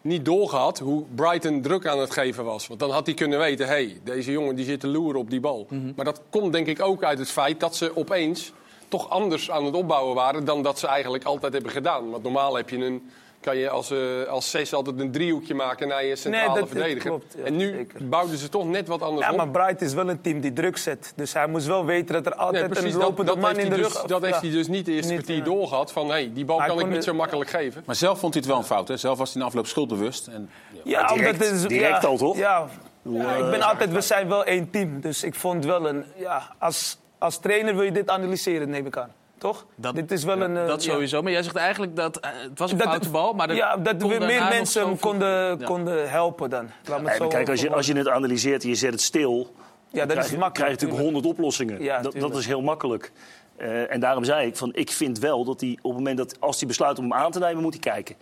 niet doorgehad hoe Brighton druk aan het geven was. Want dan had hij kunnen weten, hey, deze jongen die zit te loeren op die bal. Mhm. Maar dat komt denk ik ook uit het feit dat ze opeens toch anders aan het opbouwen waren... dan dat ze eigenlijk altijd hebben gedaan. Want normaal heb je een, kan je als, eh, als zes altijd een driehoekje maken naar je centrale Nee, dat- dat verdediger. klopt, ja, en nu zeker. bouwden ze toch net wat anders Ja, op. maar Bright is wel een team die druk zet. Dus hij moest wel weten dat er Nee, altijd precies, een dat, lopende dat man in de dus, rug... dat heeft Ja. hij dus niet de eerste Niet, kwartier ja. doorgehad. Van hey, die bal Hij kan ik niet de- zo makkelijk geven. Maar zelf vond hij het wel een fout. Hè? Zelf was hij in de afloop schuldbewust. En, Ja, direct- het is- direct ja, al, toch? Ja, ja, ik ben eh, altijd, we zijn wel één team. Dus ik vond wel een... Ja, als, als trainer wil je dit analyseren, neem ik aan. Toch? Dit is wel een... eh, dat ja. sowieso. Maar jij zegt eigenlijk dat eh, het was een Dat- foute bal, maar er ja, dat meer mensen hem konden, Ja. konden helpen dan. Laat me zo kijk, als je, als je het analyseert en je zet het stil... Ja, dat krijg, is je- makkelijk, krijg je natuurlijk honderd oplossingen. Ja, dat, dat is heel makkelijk. Eh, en daarom zei ik, van, ik vind wel dat hij op het moment dat... als hij besluit om hem aan te nemen, moet hij kijken.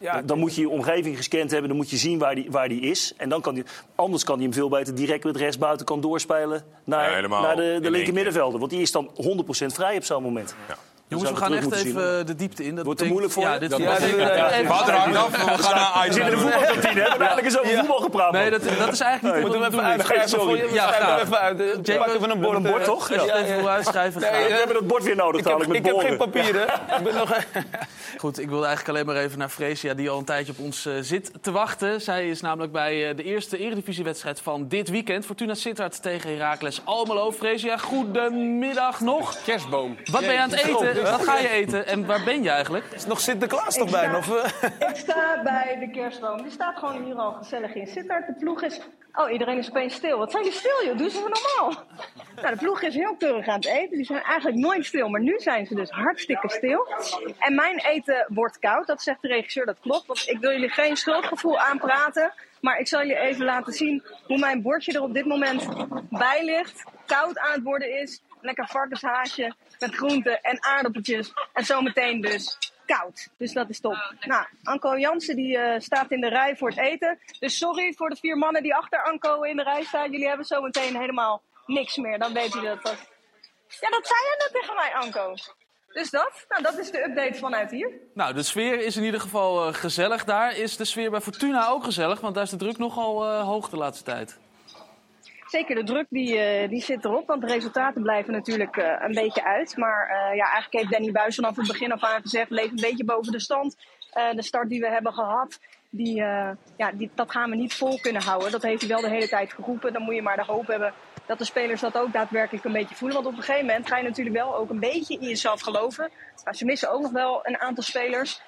Ja, dan, dan moet je je omgeving gescand hebben, dan moet je zien waar die, waar die is. En dan kan die, anders kan hij hem veel beter direct met rechtsbuiten kan doorspelen naar, Ja, naar de, de linker middenvelder. Want die is dan 100% vrij op zo'n moment. Jongens, we gaan echt even eh, de diepte in. Dat Wordt betekent- moeilijk voor ja, dit. Ja, Ja, even- Wouter hangt af, we gaan naar We zitten in de voetbalkantine? We hebben eigenlijk eens over voetbal gepraat, Nee, dat, dat is eigenlijk niet Moeten wat we even uitschrijven je? Ja, even uit. Eh, Jake, Pak even een bord. een bord, eh, toch? Als je het even wil uitschrijven, Nee, graag. We hebben dat bord weer nodig Ik heb, dadelijk ik heb geen papieren. (laughs) Ik ben nog... Goed, ik wilde eigenlijk alleen maar even naar Freesia, die al een tijdje op ons eh, zit te wachten. Zij is namelijk bij eh, de eerste eredivisiewedstrijd van dit weekend. Fortuna Sittard tegen Heracles Almelo. Freesia, goedemiddag nog. Kerstboom. Wat ben je aan het eten? Wat ga je eten? En waar ben je eigenlijk? Is nog Sinterklaas toch bijna? Of, eh? Ik sta bij de kerstboom. Die staat gewoon hier al gezellig in Sittard. De ploeg is... Oh, iedereen is opeens stil. Wat zijn die stil, joh? Doe ze even normaal. Nou, de ploeg is heel keurig aan het eten. Die zijn eigenlijk nooit stil. Maar nu zijn ze dus hartstikke stil. En mijn eten wordt koud. Dat zegt de regisseur, dat klopt. Want ik wil jullie geen schuldgevoel aanpraten. Maar ik zal je even laten zien hoe mijn bordje er op dit moment bij ligt. Koud aan het worden is. Lekker varkenshaasje met groenten en aardappeltjes. En zometeen dus koud. Dus dat is top. Nou, Anko Jansen die eh, staat in de rij voor het eten. Dus sorry voor de vier mannen die achter Anko in de rij staan. Jullie hebben zometeen helemaal niks meer. Dan weet je dat. dat... Ja, dat zei je net tegen mij, Anko. Dus dat. Nou, dat is de update vanuit hier. Nou, de sfeer is in ieder geval eh, gezellig daar. Is de sfeer bij Fortuna ook gezellig? Want daar is de druk nogal eh, hoog de laatste tijd. Zeker, de druk die, eh, die zit erop, want de resultaten blijven natuurlijk eh, een beetje uit. Maar eh, ja, eigenlijk heeft Danny Buis vanaf het begin af aan gezegd, leef een beetje boven de stand. De start die we hebben gehad, die, ja, die, dat gaan we niet vol kunnen houden. Dat heeft hij wel de hele tijd geroepen. Dan moet je maar de hoop hebben dat de spelers dat ook daadwerkelijk een beetje voelen. Want op een gegeven moment ga je natuurlijk wel ook een beetje in jezelf geloven. Maar ze missen ook nog wel een aantal spelers.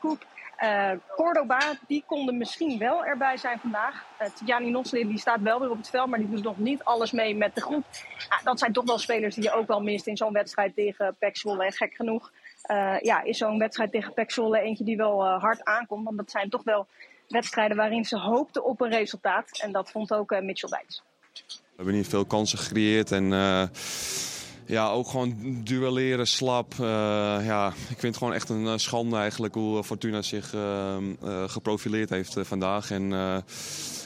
Koep, eh, Cordoba, die konden misschien wel erbij zijn vandaag. Uh, Tjani Noslin, die staat wel weer op het veld, maar die doet nog niet alles mee met de groep. Ah, dat zijn toch wel spelers die je ook wel mist in zo'n wedstrijd tegen Pek. En gek genoeg eh, ja, is zo'n wedstrijd tegen Pek eentje die wel eh, hard aankomt. Want dat zijn toch wel wedstrijden waarin ze hoopten op een resultaat. En dat vond ook eh, Mitchell Dijks. We hebben niet veel kansen gecreëerd en eh, ja, ook gewoon duelleren, slap. Eh, ja, ik vind het gewoon echt een eh, schande eigenlijk hoe Fortuna zich eh, eh, geprofileerd heeft eh, vandaag. En eh,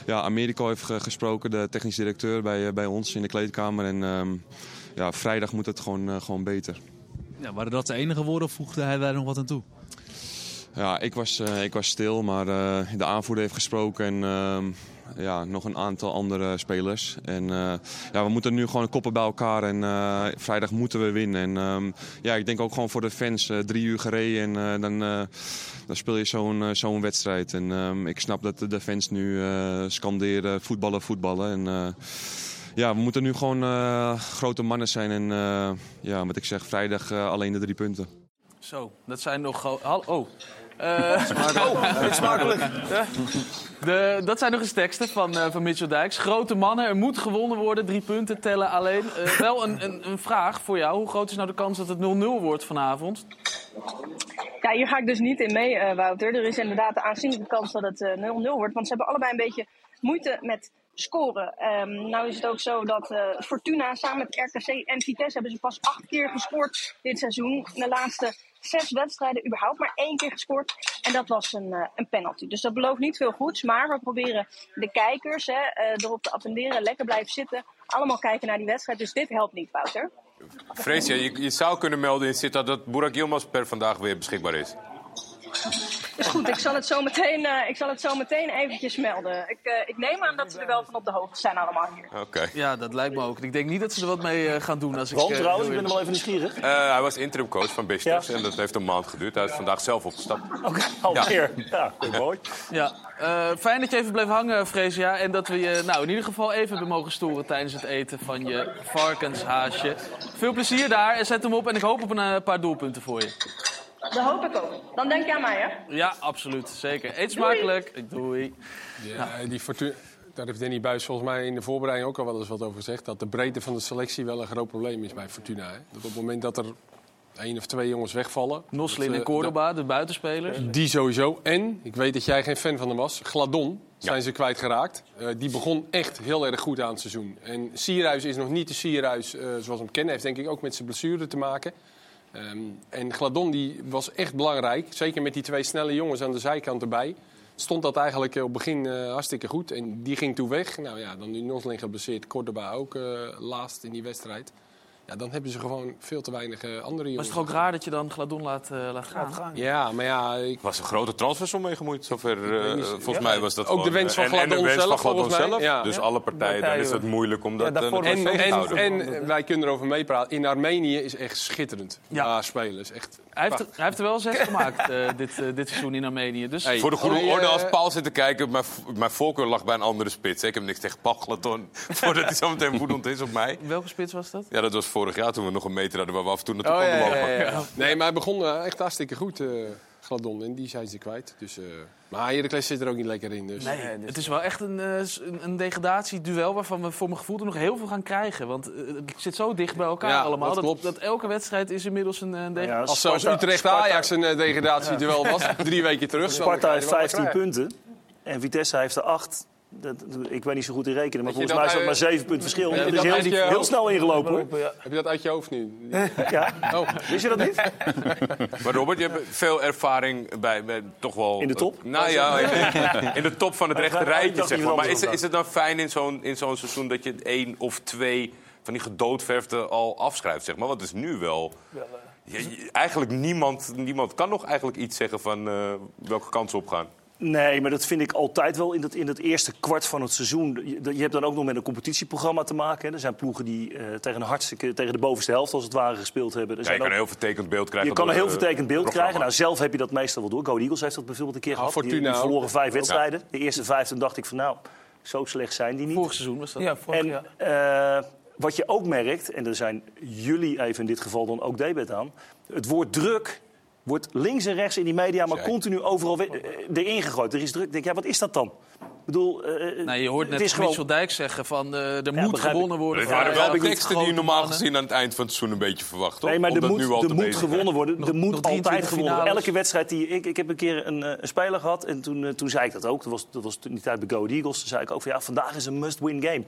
ja, Americo heeft ge- gesproken, de technisch directeur bij, eh, bij ons in de kleedkamer. En ehm, ja, vrijdag moet het gewoon, eh, gewoon beter. Ja, waren dat de enige woorden of voegde hij daar nog wat aan toe? Ja, ik was, eh, ik was stil, maar eh, de aanvoerder heeft gesproken en ehm, ja, nog een aantal andere spelers. En eh, ja, we moeten nu gewoon koppen bij elkaar en eh, vrijdag moeten we winnen. En ehm, ja, ik denk ook gewoon voor de fans, eh, drie uur gereden en dan, dan speel je zo'n zo'n wedstrijd. En ehm, ik snap dat de- fans nu scanderen voetballen, voetballen. En, ja, we moeten nu gewoon grote mannen zijn en ja, wat ik zeg, vrijdag alleen de drie punten. Zo, dat zijn nog... Hal- (laughs) Oh, smakelijk. Ja. De, dat zijn nog eens teksten van, eh, van Mitchell Dijks. Grote mannen, er moet gewonnen worden. Drie punten tellen alleen. Eh, wel een, een, een vraag voor jou. Hoe groot is nou de kans dat het 0-0 wordt vanavond? Ja, hier ga ik dus niet in mee, eh, Wouter. Er is inderdaad de aanzienlijke kans dat het eh, 0-0 wordt. Want ze hebben allebei een beetje moeite met scoren. Ehm, nou is het ook zo dat eh, Fortuna samen met RKC en Vitesse hebben ze pas acht keer gescoord dit seizoen. In de laatste zes wedstrijden überhaupt maar één keer gescoord. En dat was een, eh, een penalty. Dus dat belooft niet veel goeds. Maar we proberen de kijkers hè, eh, erop te attenderen. Lekker blijven zitten. Allemaal kijken naar die wedstrijd. Dus dit helpt niet, Wouter. Freesia, je, zou kunnen melden in Sittard dat Burak Yilmaz per vandaag weer beschikbaar is. Is goed, ik zal het zo meteen, eh, ik zal het zo meteen eventjes melden. Ik, eh, ik neem aan dat ze er wel van op de hoogte zijn allemaal hier. Oké. Ja, dat lijkt me ook. Ik denk niet dat ze er wat mee eh, gaan doen. Als ik, Want trouwens, ik ben er wel even nieuwsgierig. Eh, hij was interimcoach van Besiktas en dat heeft een maand geduurd. Hij is vandaag zelf opgestapt. Oké, alweer. Ja, mooi. Ja, eh, fijn dat je even bleef hangen, Freesia. En dat we je nou, in ieder geval even hebben mogen storen tijdens het eten van je varkenshaasje. Veel plezier daar en zet hem op. En ik hoop op een paar doelpunten voor je. Dat hoop ik ook. Dan denk je aan mij, hè? Ja, absoluut. Zeker. Eet smakelijk. Doei. Ja, die Fortuna, daar heeft Danny Buis volgens mij in de voorbereiding ook al wel eens wat over gezegd. Dat de breedte van de selectie wel een groot probleem is bij Fortuna. Hè? Dat op het moment dat er één of twee jongens wegvallen. Noslin en eh, Cordoba, de buitenspelers. Die sowieso. En, ik weet dat jij geen fan van hem was, Gladon zijn ze kwijtgeraakt. Eh die begon echt heel erg goed aan het seizoen. En Sierhuis is nog niet de Sierhuis eh, zoals we hem kennen. Heeft denk ik ook met zijn blessure te maken. Ehm, en Gladon die was echt belangrijk. Zeker met die twee snelle jongens aan de zijkant erbij. Stond dat eigenlijk eh, op het begin eh, hartstikke goed. En die ging toen weg. Nou ja, dan nu Nosling geblesseerd. Cordoba ook eh, laatst in die wedstrijd. Ja, dan hebben ze gewoon veel te weinig eh, andere jongens. Was het toch ook raar dat je dan Gladon laat, eh, laat gaan? Ja, maar ja... Ik... was een grote transfersom mee gemoeid. Zover, eh, niet. volgens Ja. mij was dat Ook de gewoon, wens van en- en de Gladon wens van zelf, Gladon volgens mij. zelf. Ja. Dus Ja. alle partijen, dan is het moeilijk om dat en, en, houden. en wij kunnen erover meepraten. In Armenië is echt schitterend. Ja, spelen is echt. Hij heeft, er- hij heeft er wel zes gemaakt eh, dit, eh, dit seizoen in Armenië. Dus Voor de goede Oh, orde, eh, als Paul zit te kijken, mijn, mijn voorkeur lag bij een andere spits. hè. Ik heb niks tegen Paul Glaton, (laughs) voordat hij zo meteen woedend is op mij. Welke spits was dat? Ja, dat was vorig jaar toen we nog een meter hadden waar we af en toe naartoe Oh, ja, konden ja, lopen. ja, ja. Nee, maar hij begon echt hartstikke goed, eh Gladon. En die zijn ze kwijt. Dus, eh maar Heracles zit er ook niet lekker in. Dus. Nee, het is wel echt een, eh, een, een degradatieduel waarvan we voor mijn gevoel er nog heel veel gaan krijgen. Want eh, het zit zo dicht bij elkaar Ja, allemaal. dat Dat, klopt. dat elke wedstrijd is inmiddels een, een degradatie. Als Utrecht-Ajax een degradatieduel was, drie weken terug. Sparta heeft er wel 15 krijgen. punten en Vitesse heeft er 8. Dat, ik weet niet zo goed in rekenen, maar volgens mij is dat, maar eh, 7 punten verschil. heb je Dat is heel, uit je heel hoofd? snel ingelopen hoor. Heb je dat uit je hoofd nu? (laughs) Ja. Oh. Wist je dat niet? (laughs) Maar Robert, je hebt veel ervaring bij, bij toch wel... In de top? Nou ja, (laughs) in, de top van het rechte rijtje, zeg maar. Maar is, is het dan fijn in zo'n in zo'n seizoen dat je één of twee van die gedoodverfde al afschrijft, zeg maar? Want het is nu wel... Ja, je- eigenlijk niemand, niemand kan nog eigenlijk iets zeggen van eh, welke kant ze opgaan. Nee, maar dat vind ik altijd wel in het, in het eerste kwart van het seizoen. Je, je hebt dan ook nog met een competitieprogramma te maken. Hè. Er zijn ploegen die eh, tegen, een hartstikke, tegen de bovenste helft als het ware gespeeld hebben. Er Ja, je kan een heel vertekend beeld krijgen. je kan een heel vertekend beeld programma. krijgen. Nou, zelf heb je dat meestal wel door. Go Eagles heeft dat bijvoorbeeld een keer gehad. Fortuna die verloren vijf Ja. wedstrijden. De eerste vijf, toen dacht ik van nou, zo slecht zijn die niet. Vorig seizoen was dat. Ja, vorig En jaar. eh, wat je ook merkt, en daar zijn jullie even in dit geval dan ook debet aan... het woord druk wordt links en rechts in die media maar continu overal we- eh, erin gegooid. Er is druk. Ik denk, ja, wat is dat dan? Ik bedoel, eh, Nee, je hoort het net gewoon- Mitchell Dijk zeggen van eh, er Ja, moet gewonnen worden. Van, waren eh, wel teksten die je normaal mannen. gezien aan het eind van het seizoen een beetje verwacht, toch? Nee, maar er Omdat moet, nu al er te moet bezig gewonnen worden. Nog- er moet nog 23 altijd gewonnen worden. Elke wedstrijd die ik, ik heb een keer een, eh, een speler gehad en toen, eh, toen zei ik dat ook. Dat was, dat was toen die tijd bij Go Eagles. Toen zei ik ook van ja, vandaag is een must-win game.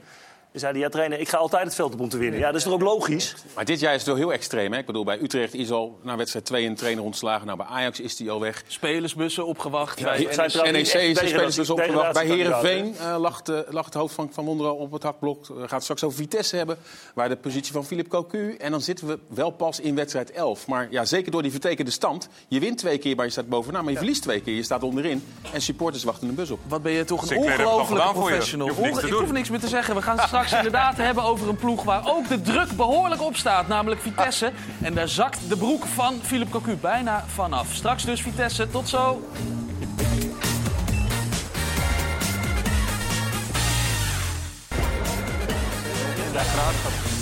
Dan zei hij, ja trainer, ik ga altijd het veld op om te winnen. Ja, dat is toch ook logisch? Maar dit jaar is het wel heel extreem. Hè? Ik bedoel, bij Utrecht is al na wedstrijd 2 een trainer ontslagen. Nou, bij Ajax is die al weg. Spelersbussen opgewacht. Ja, bij NEC trouwens is de spelers dus opgewacht. Bij Herenveen uh, lag, de- lag het hoofd van, van Wonderen op het hakblok. We gaan het straks over Vitesse hebben, waar de positie van Philip Cocu. En dan zitten we wel pas in wedstrijd 11. Maar ja, zeker door die vertekende stand. Je wint twee keer, maar je staat bovenaan. Maar je verliest twee keer, je staat onderin. En supporters wachten een bus op. Wat ben je toch een ongelofelijke professional. Je hoeft niks te ik hoef niks meer te zeggen. We gaan (laughs) het straks inderdaad hebben over een ploeg waar ook de druk behoorlijk op staat. Namelijk Vitesse. En daar zakt de broek van Philip Cocu bijna vanaf. Straks dus Vitesse. Tot zo.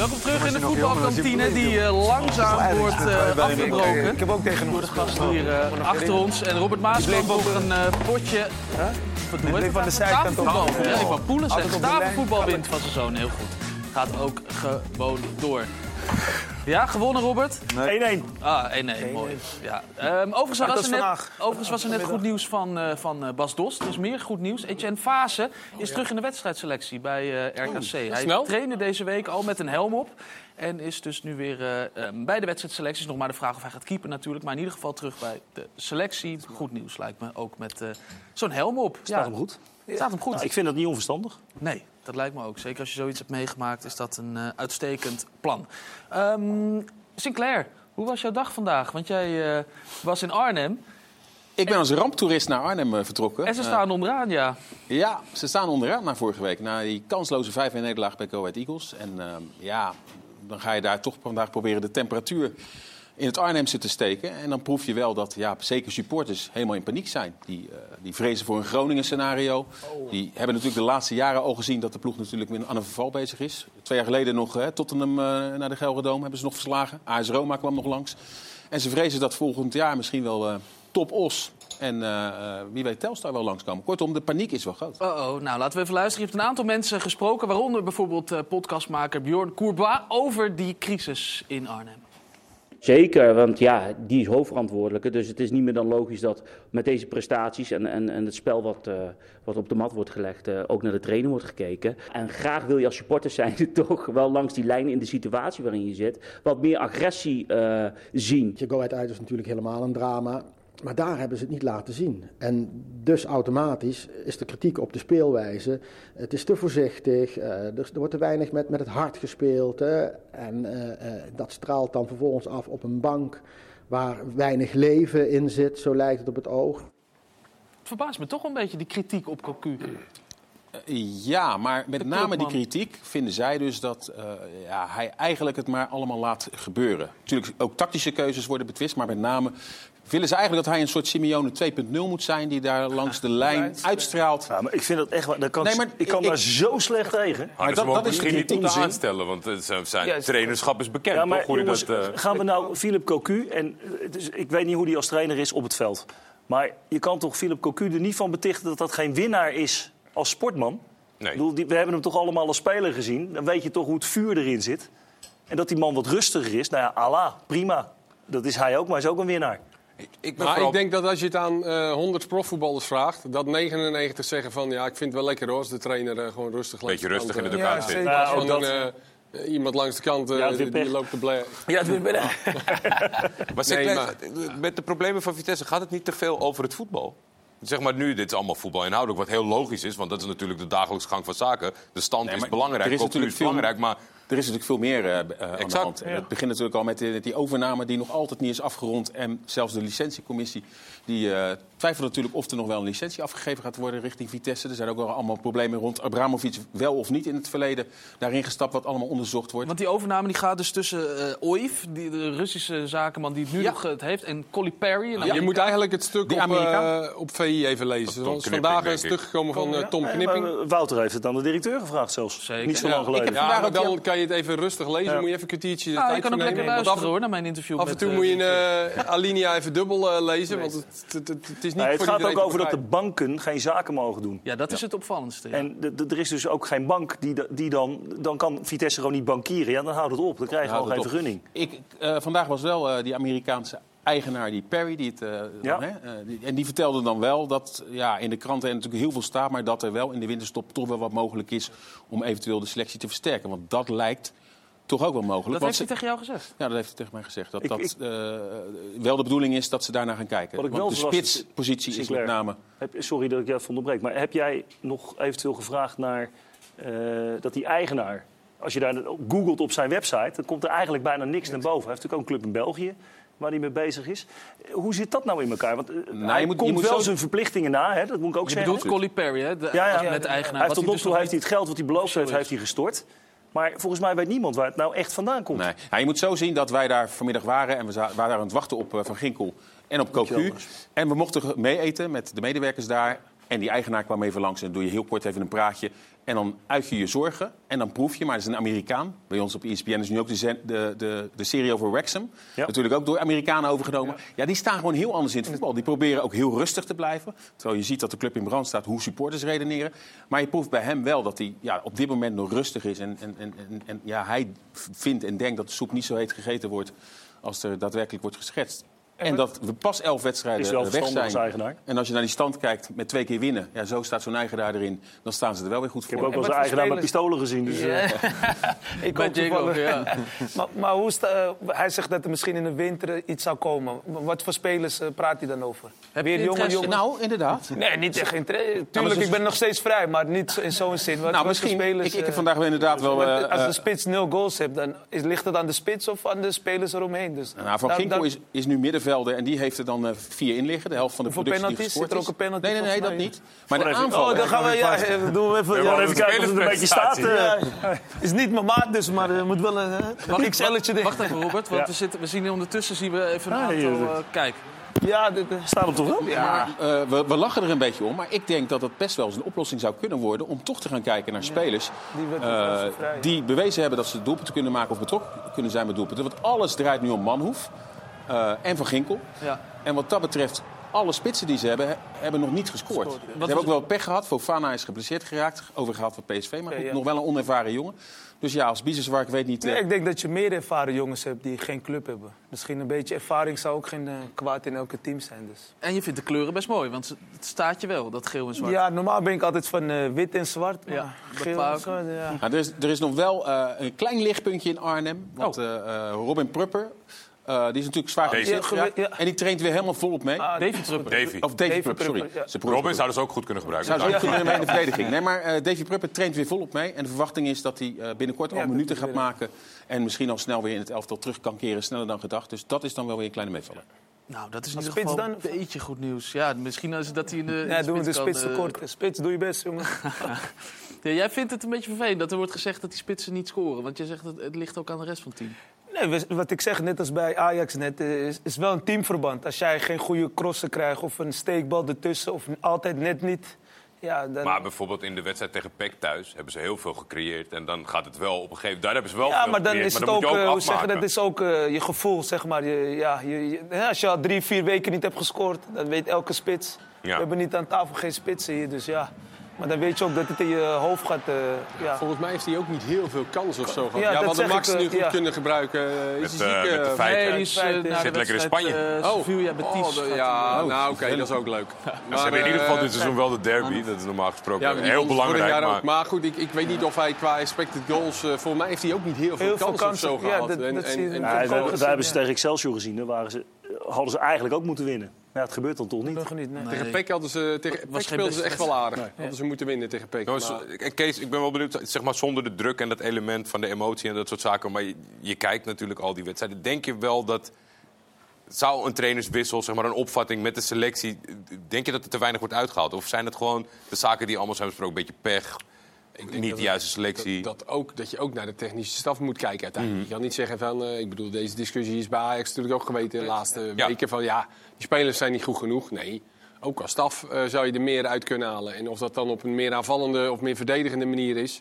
Welkom terug in de voetbalkantine die eh, langzaam wordt eh, afgebroken. Ik heb ook tegen Door de gasten hier eh, achter ons. En Robert Maas kwam voor een eh, potje. Je? aan de zijkant op. Ja, poelen. Tafelvoetbal wint van zijn zoon heel goed. Gaat ook gewoon door. Ja, gewonnen Robert? 1-1. Ah, 1-1, mooi. Ja. Ehm, overigens, was er net, vandaag. overigens was er net goed nieuws van, eh, van eh, Bas Dost. Er is meer goed nieuws. Etienne Fase is terug in de wedstrijdselectie bij eh, RKC. Hij snel. trainde deze week al met een helm op. En is dus nu weer eh, ehm, bij de wedstrijdselectie. Is nog maar de vraag of hij gaat keepen natuurlijk. Maar in ieder geval terug bij de selectie. Goed nieuws lijkt me ook met eh, zo'n helm op. Staat hem goed? Staat hem goed. Nou, ik vind dat niet onverstandig. Nee, dat lijkt me ook. Zeker als je zoiets hebt meegemaakt, is dat een eh, uitstekend plan. Ehm, Sinclair, hoe was jouw dag vandaag? Want jij eh, was in Arnhem Ik ben als ramptoerist naar Arnhem eh, vertrokken. en ze staan onderaan, ja. Ja, ze staan onderaan na vorige week. Na die kansloze 5 nederlaag bij Go Ahead Eagles. En ehm, ja, dan ga je daar toch vandaag proberen de temperatuur in het Arnhemse te steken. En dan proef je wel dat ja, zeker supporters helemaal in paniek zijn. Die, eh, die vrezen voor een Groningen-scenario. Die hebben natuurlijk de laatste jaren al gezien dat de ploeg natuurlijk weer aan een verval bezig is. Twee jaar geleden nog hè, Tottenham eh, naar de Gelredome hebben ze nog verslagen. AS Roma kwam nog langs. En ze vrezen dat volgend jaar misschien wel eh, Top Os en eh, eh, wie weet Telstar wel langskomen. Kortom, de paniek is wel groot. Oh, oh, nou laten we even luisteren. Je hebt een aantal mensen gesproken, waaronder bijvoorbeeld eh, podcastmaker Bjorn Courbois, over die crisis in Arnhem. Zeker, want ja, die is hoofdverantwoordelijke. Dus het is niet meer dan logisch dat met deze prestaties en, en, en het spel wat, uh, wat op de mat wordt gelegd, uh, ook naar de trainer wordt gekeken. En graag wil je als supporter zijn (laughs) toch wel langs die lijn in de situatie waarin je zit, wat meer agressie uh, zien. Je go uit is natuurlijk helemaal een drama. Maar daar hebben ze het niet laten zien. En dus automatisch is de kritiek op de speelwijze. Het is te voorzichtig, uh, er, wordt te weinig met, met het hart gespeeld. Hè, en uh, uh, dat straalt dan vervolgens af op een bank waar weinig leven in zit, zo lijkt het op het oog. Het verbaast me toch een beetje die kritiek op Cocu. Ja, maar met name die kritiek vinden zij dus dat uh, ja, hij eigenlijk het maar allemaal laat gebeuren. Natuurlijk, ook tactische keuzes worden betwist, maar met name willen ze eigenlijk dat hij een soort Simeone 2.0 moet zijn... die daar langs de lijn uitstraalt. Ja, maar ik vind dat echt... Dat kan, nee, maar, ik kan ik, daar zo slecht tegen. Maar, dat, dat, dat is misschien niet moeten aanstellen, want zijn ja, trainerschap is bekend. Ja, maar, toch, jongens, dat, uh... gaan we nou Philip Cocu... en dus, ik weet niet hoe hij als trainer is op het veld... maar je kan toch Philip Cocu er niet van betichten... dat dat geen winnaar is als sportman? Nee. Ik bedoel, die, we hebben hem toch allemaal als speler gezien. Dan weet je toch hoe het vuur erin zit. En dat die man wat rustiger is, nou ja, Allah, prima. Dat is hij ook, maar hij is ook een winnaar. Ik, ik, maar vooral... ik denk dat als je het aan uh, 100 profvoetballers vraagt, dat 99 zeggen van ja, ik vind het wel lekker hoor, als de trainer uh, gewoon rustig Beetje rustig in de dugout ja, zit. Ja, dat... uh, iemand langs de kant ja, die, die loopt te blij. Ja, het weer binnen. (laughs) maar, nee, maar met de problemen van Vitesse gaat het niet te veel over het voetbal? Zeg maar nu, dit is allemaal voetbal inhoudelijk, wat heel logisch is, want dat is natuurlijk de dagelijkse gang van zaken. De stand nee, is belangrijk, er is natuurlijk veel, belangrijk, maar er is natuurlijk veel meer uh, aan de hand. Ja. Het begint natuurlijk al met die, die, overname die nog altijd niet is afgerond. En zelfs de licentiecommissie die uh, twijfelt natuurlijk of er nog wel een licentie afgegeven gaat worden richting Vitesse. Er zijn ook wel allemaal problemen rond Abramovic wel of niet in het verleden daarin gestapt wat allemaal onderzocht wordt. Want die overname die gaat dus tussen uh, OIF, die, de Russische zakenman die het nu ja. nog het heeft, en Colly Perry. Ja, je moet eigenlijk het stuk op, uh, op VI even lezen. Er is vandaag een stuk gekomen van uh, Tom Knipping. Wouter heeft het aan de directeur gevraagd zelfs. Zeker. Niet zo lang geleden. Ja, maar dan kan je het even rustig lezen. Moet je even een kwartiertje de tijd je kan ook lekker luisteren hoor, naar mijn interview Af en toe moet je een alinea even dubbel lezen, want het is niet nee, het gaat ook over dat de banken geen zaken mogen doen. Ja, dat is het opvallendste. Ja. En de, de, er is dus ook geen bank die, die dan... Dan kan Vitesse gewoon niet bankieren. Ja, dan houdt het op. Dan krijg je al geen vergunning. Ik, uh, vandaag was wel uh, die Amerikaanse eigenaar, die Perry, die het, uh, ja. dan, hè, die, en die vertelde dan wel dat ja, in de kranten er natuurlijk heel veel staat... maar dat er wel in de winterstop toch wel wat mogelijk is om eventueel de selectie te versterken. Want dat lijkt toch ook wel mogelijk. Dat heeft hij tegen jou gezegd? Ja, dat heeft hij tegen mij gezegd. Dat ik, dat ik, uh, wel de bedoeling is dat ze daarna gaan kijken. Wat ik wel Want de spitspositie is met name... Heb, sorry dat ik jou onderbreek, maar heb jij nog eventueel gevraagd naar dat die eigenaar... Als je daar googelt op zijn website, dan komt er eigenlijk bijna niks naar boven. Hij heeft natuurlijk ook een club in België waar hij mee bezig is. Hoe zit dat nou in elkaar? Want uh, nou, hij moet, komt wel zo... zijn verplichtingen na, hè? dat moet ik ook je zeggen. Je bedoelt Colly Perry, hè? De, ja, ja, met eigenaar. Hij heeft tot nog toe heeft hij het geld wat hij beloofd heeft, heeft hij gestort. Maar volgens mij weet niemand waar het nou echt vandaan komt. Nee. Ja, je moet zo zien dat wij daar vanmiddag waren en we waren daar aan het wachten op uh, Van Ginkel en op Cocu. En we mochten mee eten met de medewerkers daar. En die eigenaar kwam even langs en dan doe je heel kort even een praatje. En dan uit je je zorgen en dan proef je, maar het is een Amerikaan. Bij ons op ESPN is nu ook de, de, de, de serie over Wrexham. Ja. Natuurlijk ook door Amerikanen overgenomen. Ja. ja. die staan gewoon heel anders in het voetbal. Die proberen ook heel rustig te blijven. Terwijl je ziet dat de club in brand staat, hoe supporters redeneren. Maar je proeft bij hem wel dat hij ja, op dit moment nog rustig is. En, en, en, en ja, hij vindt en denkt dat de soep niet zo heet gegeten wordt als er daadwerkelijk wordt geschetst. En dat we pas elf wedstrijden weg zijn. En als je naar die stand kijkt met twee keer winnen, ja, zo staat zo'n eigenaar erin, dan staan ze er wel weer goed voor. Ik heb ook wel zijn eigenaar met pistolen gezien. Dus, ja. (laughs) ik ook Diego, ja. (laughs) maar, maar hoe sta, uh, hij zegt dat er misschien in de winter iets zou komen. Wat voor spelers uh, praat hij dan over? Heb weer jonge jongen? Nou, inderdaad. Nee, niet echt interesse. Tuurlijk, ik ben nog steeds vrij, maar niet in zo'n zin. Wat, nou, misschien. Spelers, ik, ik heb vandaag inderdaad wel. Uh, als de spits nul goals hebt, dan is, ligt het aan de spits of aan de spelers eromheen. Dus, nou, Van Ginkel is, is nu middenvelder en die heeft er dan uh, vier in liggen. De helft van de Voor productie penalties zit er ook een penalty Nee, nee, nee, dat niet. Maar de aanval... Oh, dan gaan we... Ja, doen we even, ja, even kijken of het een beetje staat. Ja. (laughs) Is niet mijn maat dus, maar er moet wel een uh, XL'tje Wacht even, Robert. Want we, zitten, we zien ondertussen zien we even een aantal... Uh, kijk. Ja, dit, staat hem toch wel? Ja. Uh, we, we, lachen er een beetje om, maar ik denk dat het best wel eens een oplossing zou kunnen worden om toch te gaan kijken naar spelers die, uh, die bewezen hebben dat ze doelpunten kunnen maken of betrokken kunnen zijn met doelpunten. Want alles draait nu om Manhoef uh, en Van Ginkel. Ja. En wat dat betreft alle spitsen die ze hebben, he- hebben nog niet gescoord. Ze hebben ook wel pech gehad. Fofana is geblesseerd geraakt, overgehaald van PSV. Maar goed, Ja, ja. nog wel een onervaren jongen. Dus ja, als Biseswar, ik weet niet... Nee, eh, ik denk dat je meer ervaren jongens hebt die geen club hebben. Misschien een beetje ervaring zou ook geen eh, kwaad in elke team zijn. Dus. En je vindt de kleuren best mooi, want het staat je wel, dat geel en zwart. Ja, normaal ben ik altijd van eh, wit en zwart. Maar Ja, geel en zwart, ja. Nou, er, is, er is nog wel eh, een klein lichtpuntje in Arnhem. Want Oh. eh, eh, Robin Prupper, eh, die is natuurlijk zwaar. Ja, Ja. En die traint weer helemaal volop mee. Ah, Davy Trupper. Davy. Of Davy, Davy Prupper, sorry. Prupper, ja. Robin zouden ze ook goed kunnen gebruiken. Zou ze ook kunnen mee in de (laughs) verdediging. Nee, maar eh, Davy Prupper traint weer volop mee. En de verwachting is dat hij eh, binnenkort al minuten gaat maken. En misschien al snel weer in het elftal terug kan keren. Sneller dan gedacht. Dus dat is dan wel weer een kleine meevaller. Nou, dat is in Als ieder geval spits dan? een beetje goed nieuws. Ja, misschien is dat hij in de, in Ja, de kan, spits eh, tekort. Spits, doe je best, jongen. (laughs) Ja, jij vindt het een beetje vervelend dat er wordt gezegd dat die spitsen niet scoren. Want je zegt dat het ligt ook aan de rest van het team. Nee, wat ik zeg, net als bij Ajax net, eh, is, is wel een teamverband. Als jij geen goede crossen krijgt of een steekbal ertussen of altijd net niet... Ja, dan... Maar bijvoorbeeld in de wedstrijd tegen PEC thuis hebben ze heel veel gecreëerd. En dan gaat het wel op een gegeven moment... Daar hebben ze wel ja, veel maar dan gecreëerd, is het maar ook, dan eh, ook hoe afmaken. dat is ook eh, je gevoel, zeg maar. Je, ja, je, als je al drie, vier weken niet hebt gescoord, dan weet elke spits. Ja. We hebben niet aan tafel geen spitsen hier, dus ja. Maar dan weet je ook dat het in je hoofd gaat. eh, ja. Volgens mij heeft hij ook niet heel veel kans of zo. gehad. Ja, Ja, wat de Max ik, eh, nu goed ja. kunnen gebruiken. eh, Met, is eh, ziek, met de feiten. Nee, is, de zit lekker in Spanje. Oh. Sevilla Betis. Oh, ja, eh, nou oké, dat is ook leuk. Ja, ze hebben in ieder geval dit seizoen wel de derby. Dat is normaal gesproken Ja, maar heel belangrijk. Maar... ook. Maar goed, ik, ik weet niet of hij qua expected goals... volgens mij heeft hij ook niet heel veel Heel veel kansen of zo ja, gehad. dat- En- dat Ja, hebben ze ja. tegen Excelsior gezien. Daar waren ze, hadden ze eigenlijk ook moeten winnen. Ja, het gebeurt dan toch niet. Nog niet, nee. Tegen PEC hadden ze, tegen Was speelden ze echt wel aardig. Nee. Hadden ze moeten winnen tegen PEC. Jongens, Maar- eh, Kees, ik ben wel benieuwd, zeg maar zonder de druk en dat element van de emotie en dat soort zaken. Maar je, je kijkt natuurlijk al die wedstrijden. Denk je wel dat. Zou een trainerswissel, zeg maar een opvatting met de selectie. Denk je dat er te weinig wordt uitgehaald? Of zijn het gewoon de zaken die allemaal zijn besproken? Een beetje pech, niet dat de juiste selectie. Dat, dat, ook, dat je ook naar de technische staf moet kijken uiteindelijk. Mhm. Je kan niet zeggen van... eh, ik bedoel, deze discussie is bij Ajax natuurlijk ook geweten de laatste Ja. weken. Van ja, die spelers zijn niet goed genoeg. Nee, ook als staf eh, zou je er meer uit kunnen halen. En of dat dan op een meer aanvallende of meer verdedigende manier is...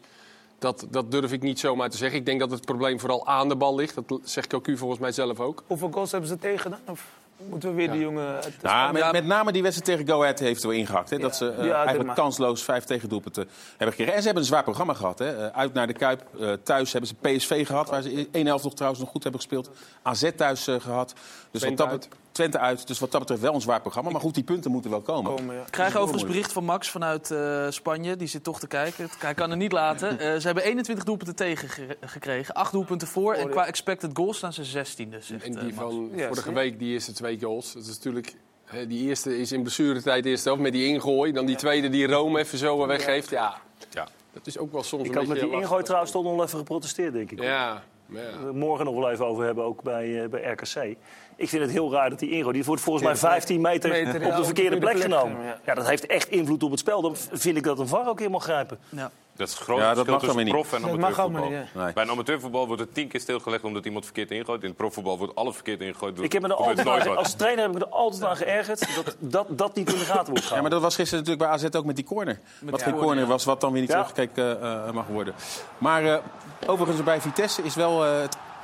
Dat, dat durf ik niet zomaar te zeggen. Ik denk dat het probleem vooral aan de bal ligt. Dat zegt Cocu volgens mij zelf ook. Hoeveel goals hebben ze tegen dan? Of moeten we weer die jongen... de Nou, met, met name die wedstrijd tegen Go Ahead heeft er wel ingehakt. Hè, dat ze eh, Ja, eigenlijk kansloos vijf tegendoelpunten hebben gekregen. En ze hebben een zwaar programma gehad. Hè. Eh, Uit naar de Kuip. eh, thuis hebben ze PSV gehad, waar ze één helft nog trouwens nog goed hebben gespeeld. AZ thuis eh, gehad. Dus wat dat, bet- Twente uit. Dus wat dat betreft wel een zwaar programma. Maar goed, die punten moeten wel komen. Komen, ja. Ik krijg overigens bericht van Max vanuit eh, Spanje. Die zit toch te kijken. Hij kan er niet laten. Eh, ze hebben 21 doelpunten tegen ge- gekregen. 8 doelpunten voor. En qua expected goals staan ze 16e. Zegt, En eh, die van vorige week, die eerste twee goals. Dat is natuurlijk... hè, Die eerste is in blessuretijd eerst zelf met die ingooi. Dan die tweede die Rome even zo weggeeft. Ja, Ja. dat is ook wel soms Ik een had met die lastig. ingooi trouwens toch nog wel even geprotesteerd, denk ik. Ja, ja. We morgen nog wel even over hebben, ook bij, eh, bij RKC. Ik vind het heel raar dat die ingooi, die wordt volgens mij 15 meter, op de verkeerde plek genomen. ja. Dat heeft echt invloed op het spel. Dan vind ik dat een VAR ook mag grijpen. Ja. Dat is het grote Ja, dat verschil mag dan tussen niet. prof en Dat mag amateurvoetbal. Nee. Bij een amateurvoetbal wordt het tien keer stilgelegd omdat iemand verkeerd ingooit. In het profvoetbal wordt alles verkeerd ingegooid. Ik heb me er altijd nooit aan, wat. als trainer heb ik me er altijd aan geërgerd dat dat, dat niet in de gaten wordt Ja, maar dat was gisteren natuurlijk bij AZ ook met die corner. wat die geen corner, was, wat dan weer niet Ja. teruggekeken eh, mag worden. Maar eh, overigens bij Vitesse is wel eh,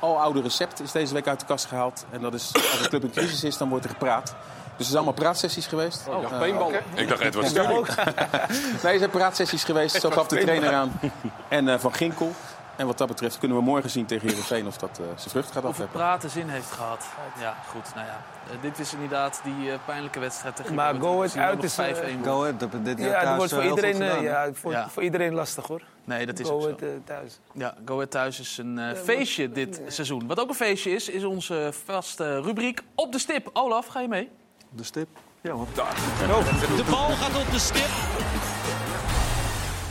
het aloude recept is deze week uit de kast gehaald. En dat is, als een club in crisis is, dan wordt er gepraat. Dus er zijn allemaal praatsessies geweest. Ik dacht Eh, paintball. Ik dacht Edward Sturing. (laughs) Nee, er zijn praatsessies geweest. Zo gaf de trainer aan. En eh, Van Ginkel. En wat dat betreft kunnen we morgen zien tegen Heerenveen of dat eh, zijn vrucht gaat Of het afwerpen. praten zin heeft gehad. Ja, goed. Nou ja. Eh, dit is inderdaad die eh, pijnlijke wedstrijd tegen Maar Go Ahead. Uit is, nog 5-1 eh, wordt. Go Ahead, dat dit jaar Ja, dat wordt voor heel goed iedereen, ja, voor, Ja. voor iedereen lastig hoor. Nee, dat is Go ook zo. Ahead, thuis. Ja, Go Ahead thuis is een eh, feestje dit seizoen. Wat ook een feestje is, is onze vaste rubriek Op de Stip. Olaf, ga je mee? De stip. Ja, hoor. De bal gaat op de stip.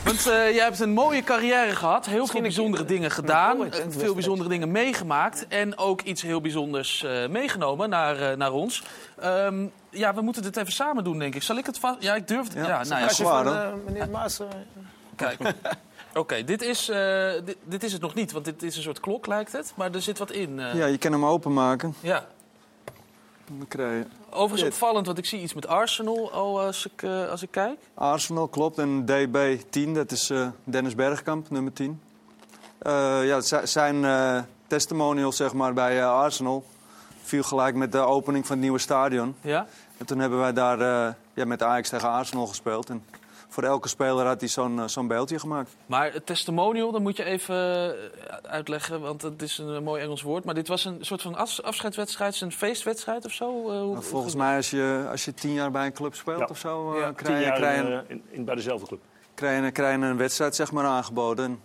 Want eh, jij hebt een mooie carrière gehad. Heel veel bijzondere dingen gedaan. Eh, veel bijzondere dingen meegemaakt. En ook iets heel bijzonders eh, meegenomen naar, eh, naar ons. Ehm, ja, we moeten dit even samen doen, denk ik. Zal ik het vast... Ja, ik durf het. Ja, Ja, nou ja, Als je zwaar, van eh, meneer Maas... Kijk. (laughs) Oké, dit, is, eh, dit, dit is het nog niet, want dit is een soort klok, lijkt het. Maar er zit wat in. eh. Ja, je kan hem openmaken. ja. Dan krijg je Overigens Dit. opvallend, want ik zie iets met Arsenal al als ik, eh, als ik kijk. Arsenal, klopt. En DB10, dat is eh, Dennis Bergkamp, nummer 10. Eh, ja, zijn eh, testimonials zeg maar, bij eh, Arsenal. viel gelijk met de opening van het nieuwe stadion. Ja? En toen hebben wij daar eh, ja, met Ajax tegen Arsenal gespeeld. En voor elke speler had hij zo'n eh, zo'n beeldje gemaakt. Maar het testimonial, dat moet je even eh, uitleggen, want het is een mooi Engels woord. Maar dit was een soort van af- afscheidswedstrijd, een feestwedstrijd of zo? Eh, hoe- Nou, volgens mij als je, als je tien jaar bij een club speelt Ja. of zo, Ja, krijg, tien je, jaar krijg, je, in, in, in- bij dezelfde club. krijg, je, krijg je een wedstrijd zeg maar, aangeboden.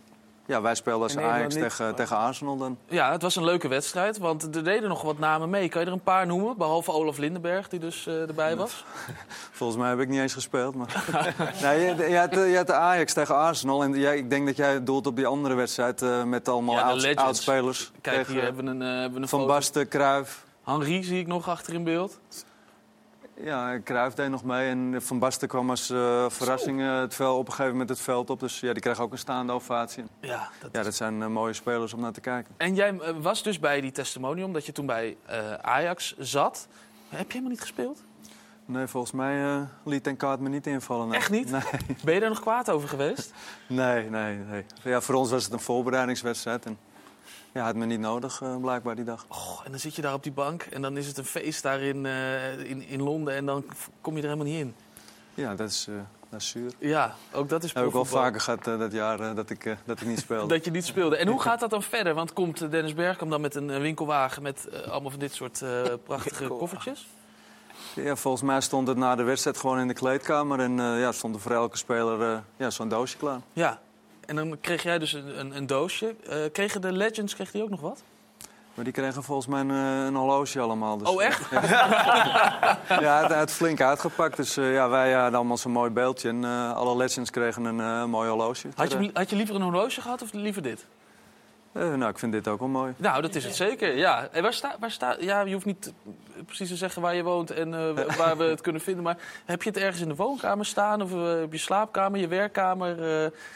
Ja, wij speelden als Ajax niet, tegen, maar- tegen Arsenal dan. Ja, het was een leuke wedstrijd, want er deden nog wat namen mee. Kan je er een paar noemen? Behalve Olaf Lindenberg, die dus eh, erbij was. (laughs) Volgens mij heb ik niet eens gespeeld. Maar... (laughs) nee, je, je, had, je had de Ajax tegen Arsenal. En jij, ik denk dat jij doelt op die andere wedstrijd eh, met allemaal Ja, oudspelers. Kijk, Tegen, hier hebben we een, eh, hebben we een Van foto. Basten, Cruijff. Henri zie ik nog achter in beeld. Ja, Cruijff deed nog mee. En Van Basten kwam als eh, verrassing eh, het veld, op een gegeven moment het veld op. Dus ja, die kreeg ook een staande ovatie. Ja, dat, Ja, dat zijn eh, mooie spelers om naar te kijken. En jij was dus bij die testimonium, omdat je toen bij Ajax zat. Heb je helemaal niet gespeeld? Nee, volgens mij liet ten kaart me niet invallen. nee. Echt niet? Nee. Ben je daar nog kwaad over geweest? (laughs) Nee, nee, nee. Ja, voor ons was het een voorbereidingswedstrijd. En ja, had me niet nodig, eh, blijkbaar die dag. Oh, en dan zit je daar op die bank en dan is het een feest daar in, eh, in, in Londen en dan kom je er helemaal niet in. Ja, dat is, eh, dat is zuur. Ja, ook dat is heb ik wel vaker gehad eh, dat jaar dat, ik, dat ik niet speelde. (laughs) Dat je niet speelde. En hoe gaat dat dan verder? Want komt Dennis Bergkamp dan met een winkelwagen met allemaal van dit soort (laughs) prachtige koffertjes? Ja, volgens mij stond het na de wedstrijd gewoon in de kleedkamer. En ja, stond er voor elke speler ja, zo'n doosje klaar. Ja. En dan kreeg jij dus een, een, een doosje. Eh, kregen de Legends kreeg die ook nog wat? Maar die kregen volgens mij een, eh, een horloge allemaal. Dus, Oh, echt? ja, het, het flink uitgepakt. Dus eh, ja, wij hadden allemaal zo'n mooi beeldje. En eh, alle legends kregen een eh, mooi horloge. Had je, had je liever een horloge gehad of liever dit? Eh, nou, ik vind dit ook wel mooi. Nou, dat is het zeker, ja. En waar sta, waar sta, ja, je hoeft niet eh, precies te zeggen waar je woont en eh, (laughs) waar we het kunnen vinden. Maar heb je het ergens in de woonkamer staan of eh, op je slaapkamer, je werkkamer?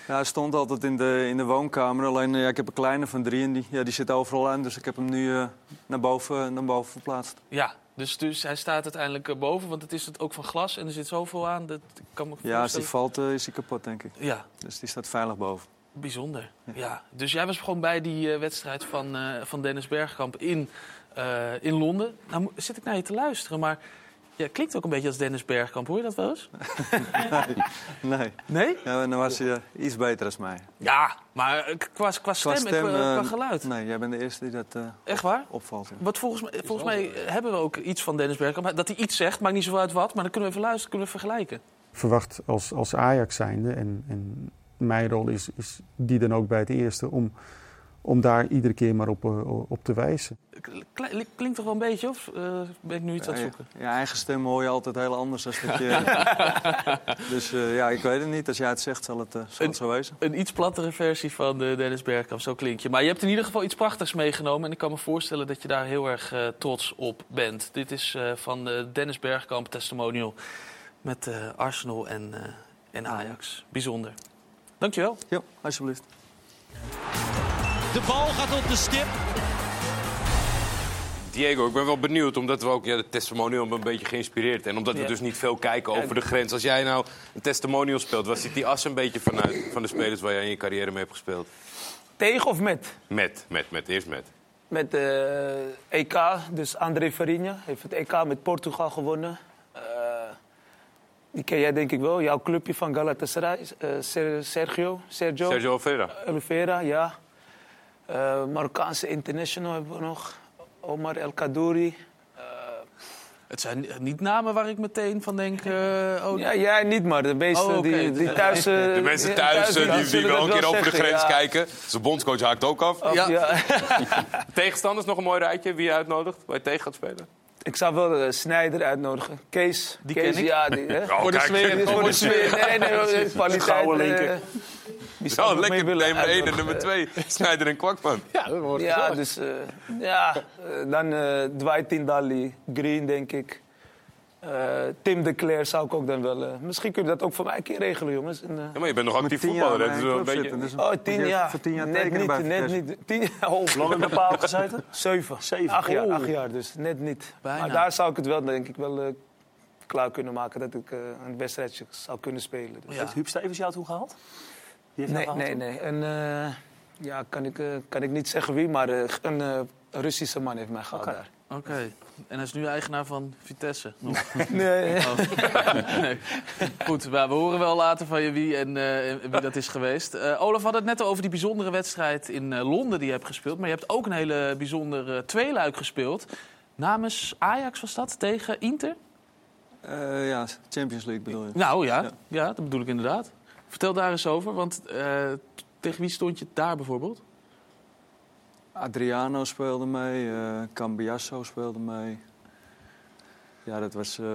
Ja, hij stond altijd in de, in de woonkamer. Alleen ja, ik heb een kleine van drie en die, ja, die zit overal aan. Dus ik heb hem nu naar, boven, naar boven verplaatst. Ja, dus, dus hij staat uiteindelijk boven, want het is het ook van glas en er zit zoveel aan. Dat kan me Ja, als die valt is hij kapot, denk ik. Ja. Dus die staat veilig boven. Bijzonder, ja. Dus jij was gewoon bij die eh, wedstrijd van, eh, van Dennis Bergkamp in, eh, in Londen. Nou zit ik naar je te luisteren, maar ja, klinkt ook een beetje als Dennis Bergkamp. Hoor je dat wel eens? (laughs) nee. Nee? Ja, dan was hij eh, iets beter als mij. Ja, maar qua, qua stem, en qua, qua geluid. Nee, jij bent de eerste die dat eh, Echt waar? opvalt. ja. Wat volgens mij, volgens mij hebben we ook iets van Dennis Bergkamp. Dat hij iets zegt, maakt niet zoveel uit wat, maar dan kunnen we even luisteren, kunnen we vergelijken. verwacht als, als Ajax zijnde. En, en mijn rol is, is die dan ook bij het eerste om, om daar iedere keer maar op, eh, op te wijzen. Klinkt toch wel een beetje, of eh, ben ik nu iets aan het zoeken? je, je eigen stem hoor je altijd heel anders dan dat je... (laughs) dus eh, ja, ik weet het niet. Als jij het zegt, zal het, zal het zo wezen. Een iets plattere versie van de Dennis Bergkamp, zo klink je. Maar je hebt in ieder geval iets prachtigs meegenomen. En ik kan me voorstellen dat je daar heel erg trots op bent. Dit is eh, van de Dennis Bergkamp testimonial met eh, Arsenal en, eh, en Ajax. Bijzonder. Dankjewel. Ja, alsjeblieft. De bal gaat op de stip. Diego, ik ben wel benieuwd, omdat we ook ja, de testimonial een beetje geïnspireerd. En omdat we Ja. dus niet veel kijken over de grens. Als jij nou een testimonial speelt, waar zit die as een beetje vanuit van de spelers waar jij in je carrière mee hebt gespeeld? Tegen of met? Met, met, met, eerst met. Met de EK, dus André Farinha heeft het EK met Portugal gewonnen. Eh, die ken jij denk ik wel, jouw clubje van Galatasaray, eh, Ser- Sergio, Sergio. Sergio Oliveira. Oliveira, ja. Eh, Marokkaanse international hebben we nog. Omar El Kadouri. Het zijn niet namen waar ik meteen van denk... eh, oh, Ja, jij niet, maar de meesten Oh, die, die thuis... (laughs) eh, De mensen die thuis, eh, die, die wel een keer over de grens ja. kijken. Zijn bondscoach haakt ook af. Of, ja. (laughs) Tegenstanders nog een mooi rijtje. Wie je uitnodigt, waar je tegen gaat spelen? Ik zou wel uh, Snijder uitnodigen. Kees. Die Kees, ken ik. Ja, (laughs) die, hè? Oh, Voor de sfeer. Voor de sfeer. Nee, nee, nee, de kwaliteit. Gouden eh, linker. die zou lekker nummer 1 en nummer 2. Snijder en Kwakman. Ja, ja dus eh, ja, eh, dan eh Dwight Tindalli, Green denk ik. Eh, Tim de Cler zou ik ook dan wel... misschien kun je dat ook voor mij een keer regelen, jongens. En, eh, Ja, maar je bent nog actief tien jaar voetballer. Dat is wel een beetje... zitten, dus oh, tien jaar. Voor tien jaar net niet, bij net Vitesse. niet. Tien, oh, Lang heb je op paal (laughs) gezeten? Zeven. Zeven. Acht jaar, Oeh. acht jaar, dus net niet. Bijna. Maar daar zou ik het wel, denk ik, wel eh, klaar kunnen maken... dat ik eh, een wedstrijdje zou kunnen spelen. Dus. Ja. Heeft Huub Stevens jou toen gehaald? Die heeft jou Nee, gehaald nee, nee. Een, eh, ja, kan ik, eh, kan ik niet zeggen wie, maar eh, een Russische man heeft mij gehad Oké. daar. Oké. En hij is nu eigenaar van Vitesse. nog. (laughs) Nee. (laughs) Oh. nee. Goed, maar we horen wel later van je wie en eh, wie dat is geweest. Eh, Olaf had het net over die bijzondere wedstrijd in eh, Londen die je hebt gespeeld. Maar je hebt ook een hele bijzondere tweeluik gespeeld. Namens Ajax was dat, tegen Inter? Ja, Champions League bedoel je? Nou ja, ja. dat bedoel ik inderdaad. Vertel daar eens over, want tegen wie stond je daar bijvoorbeeld? Adriano speelde mee, eh Cambiasso speelde mee. Ja, dat was, eh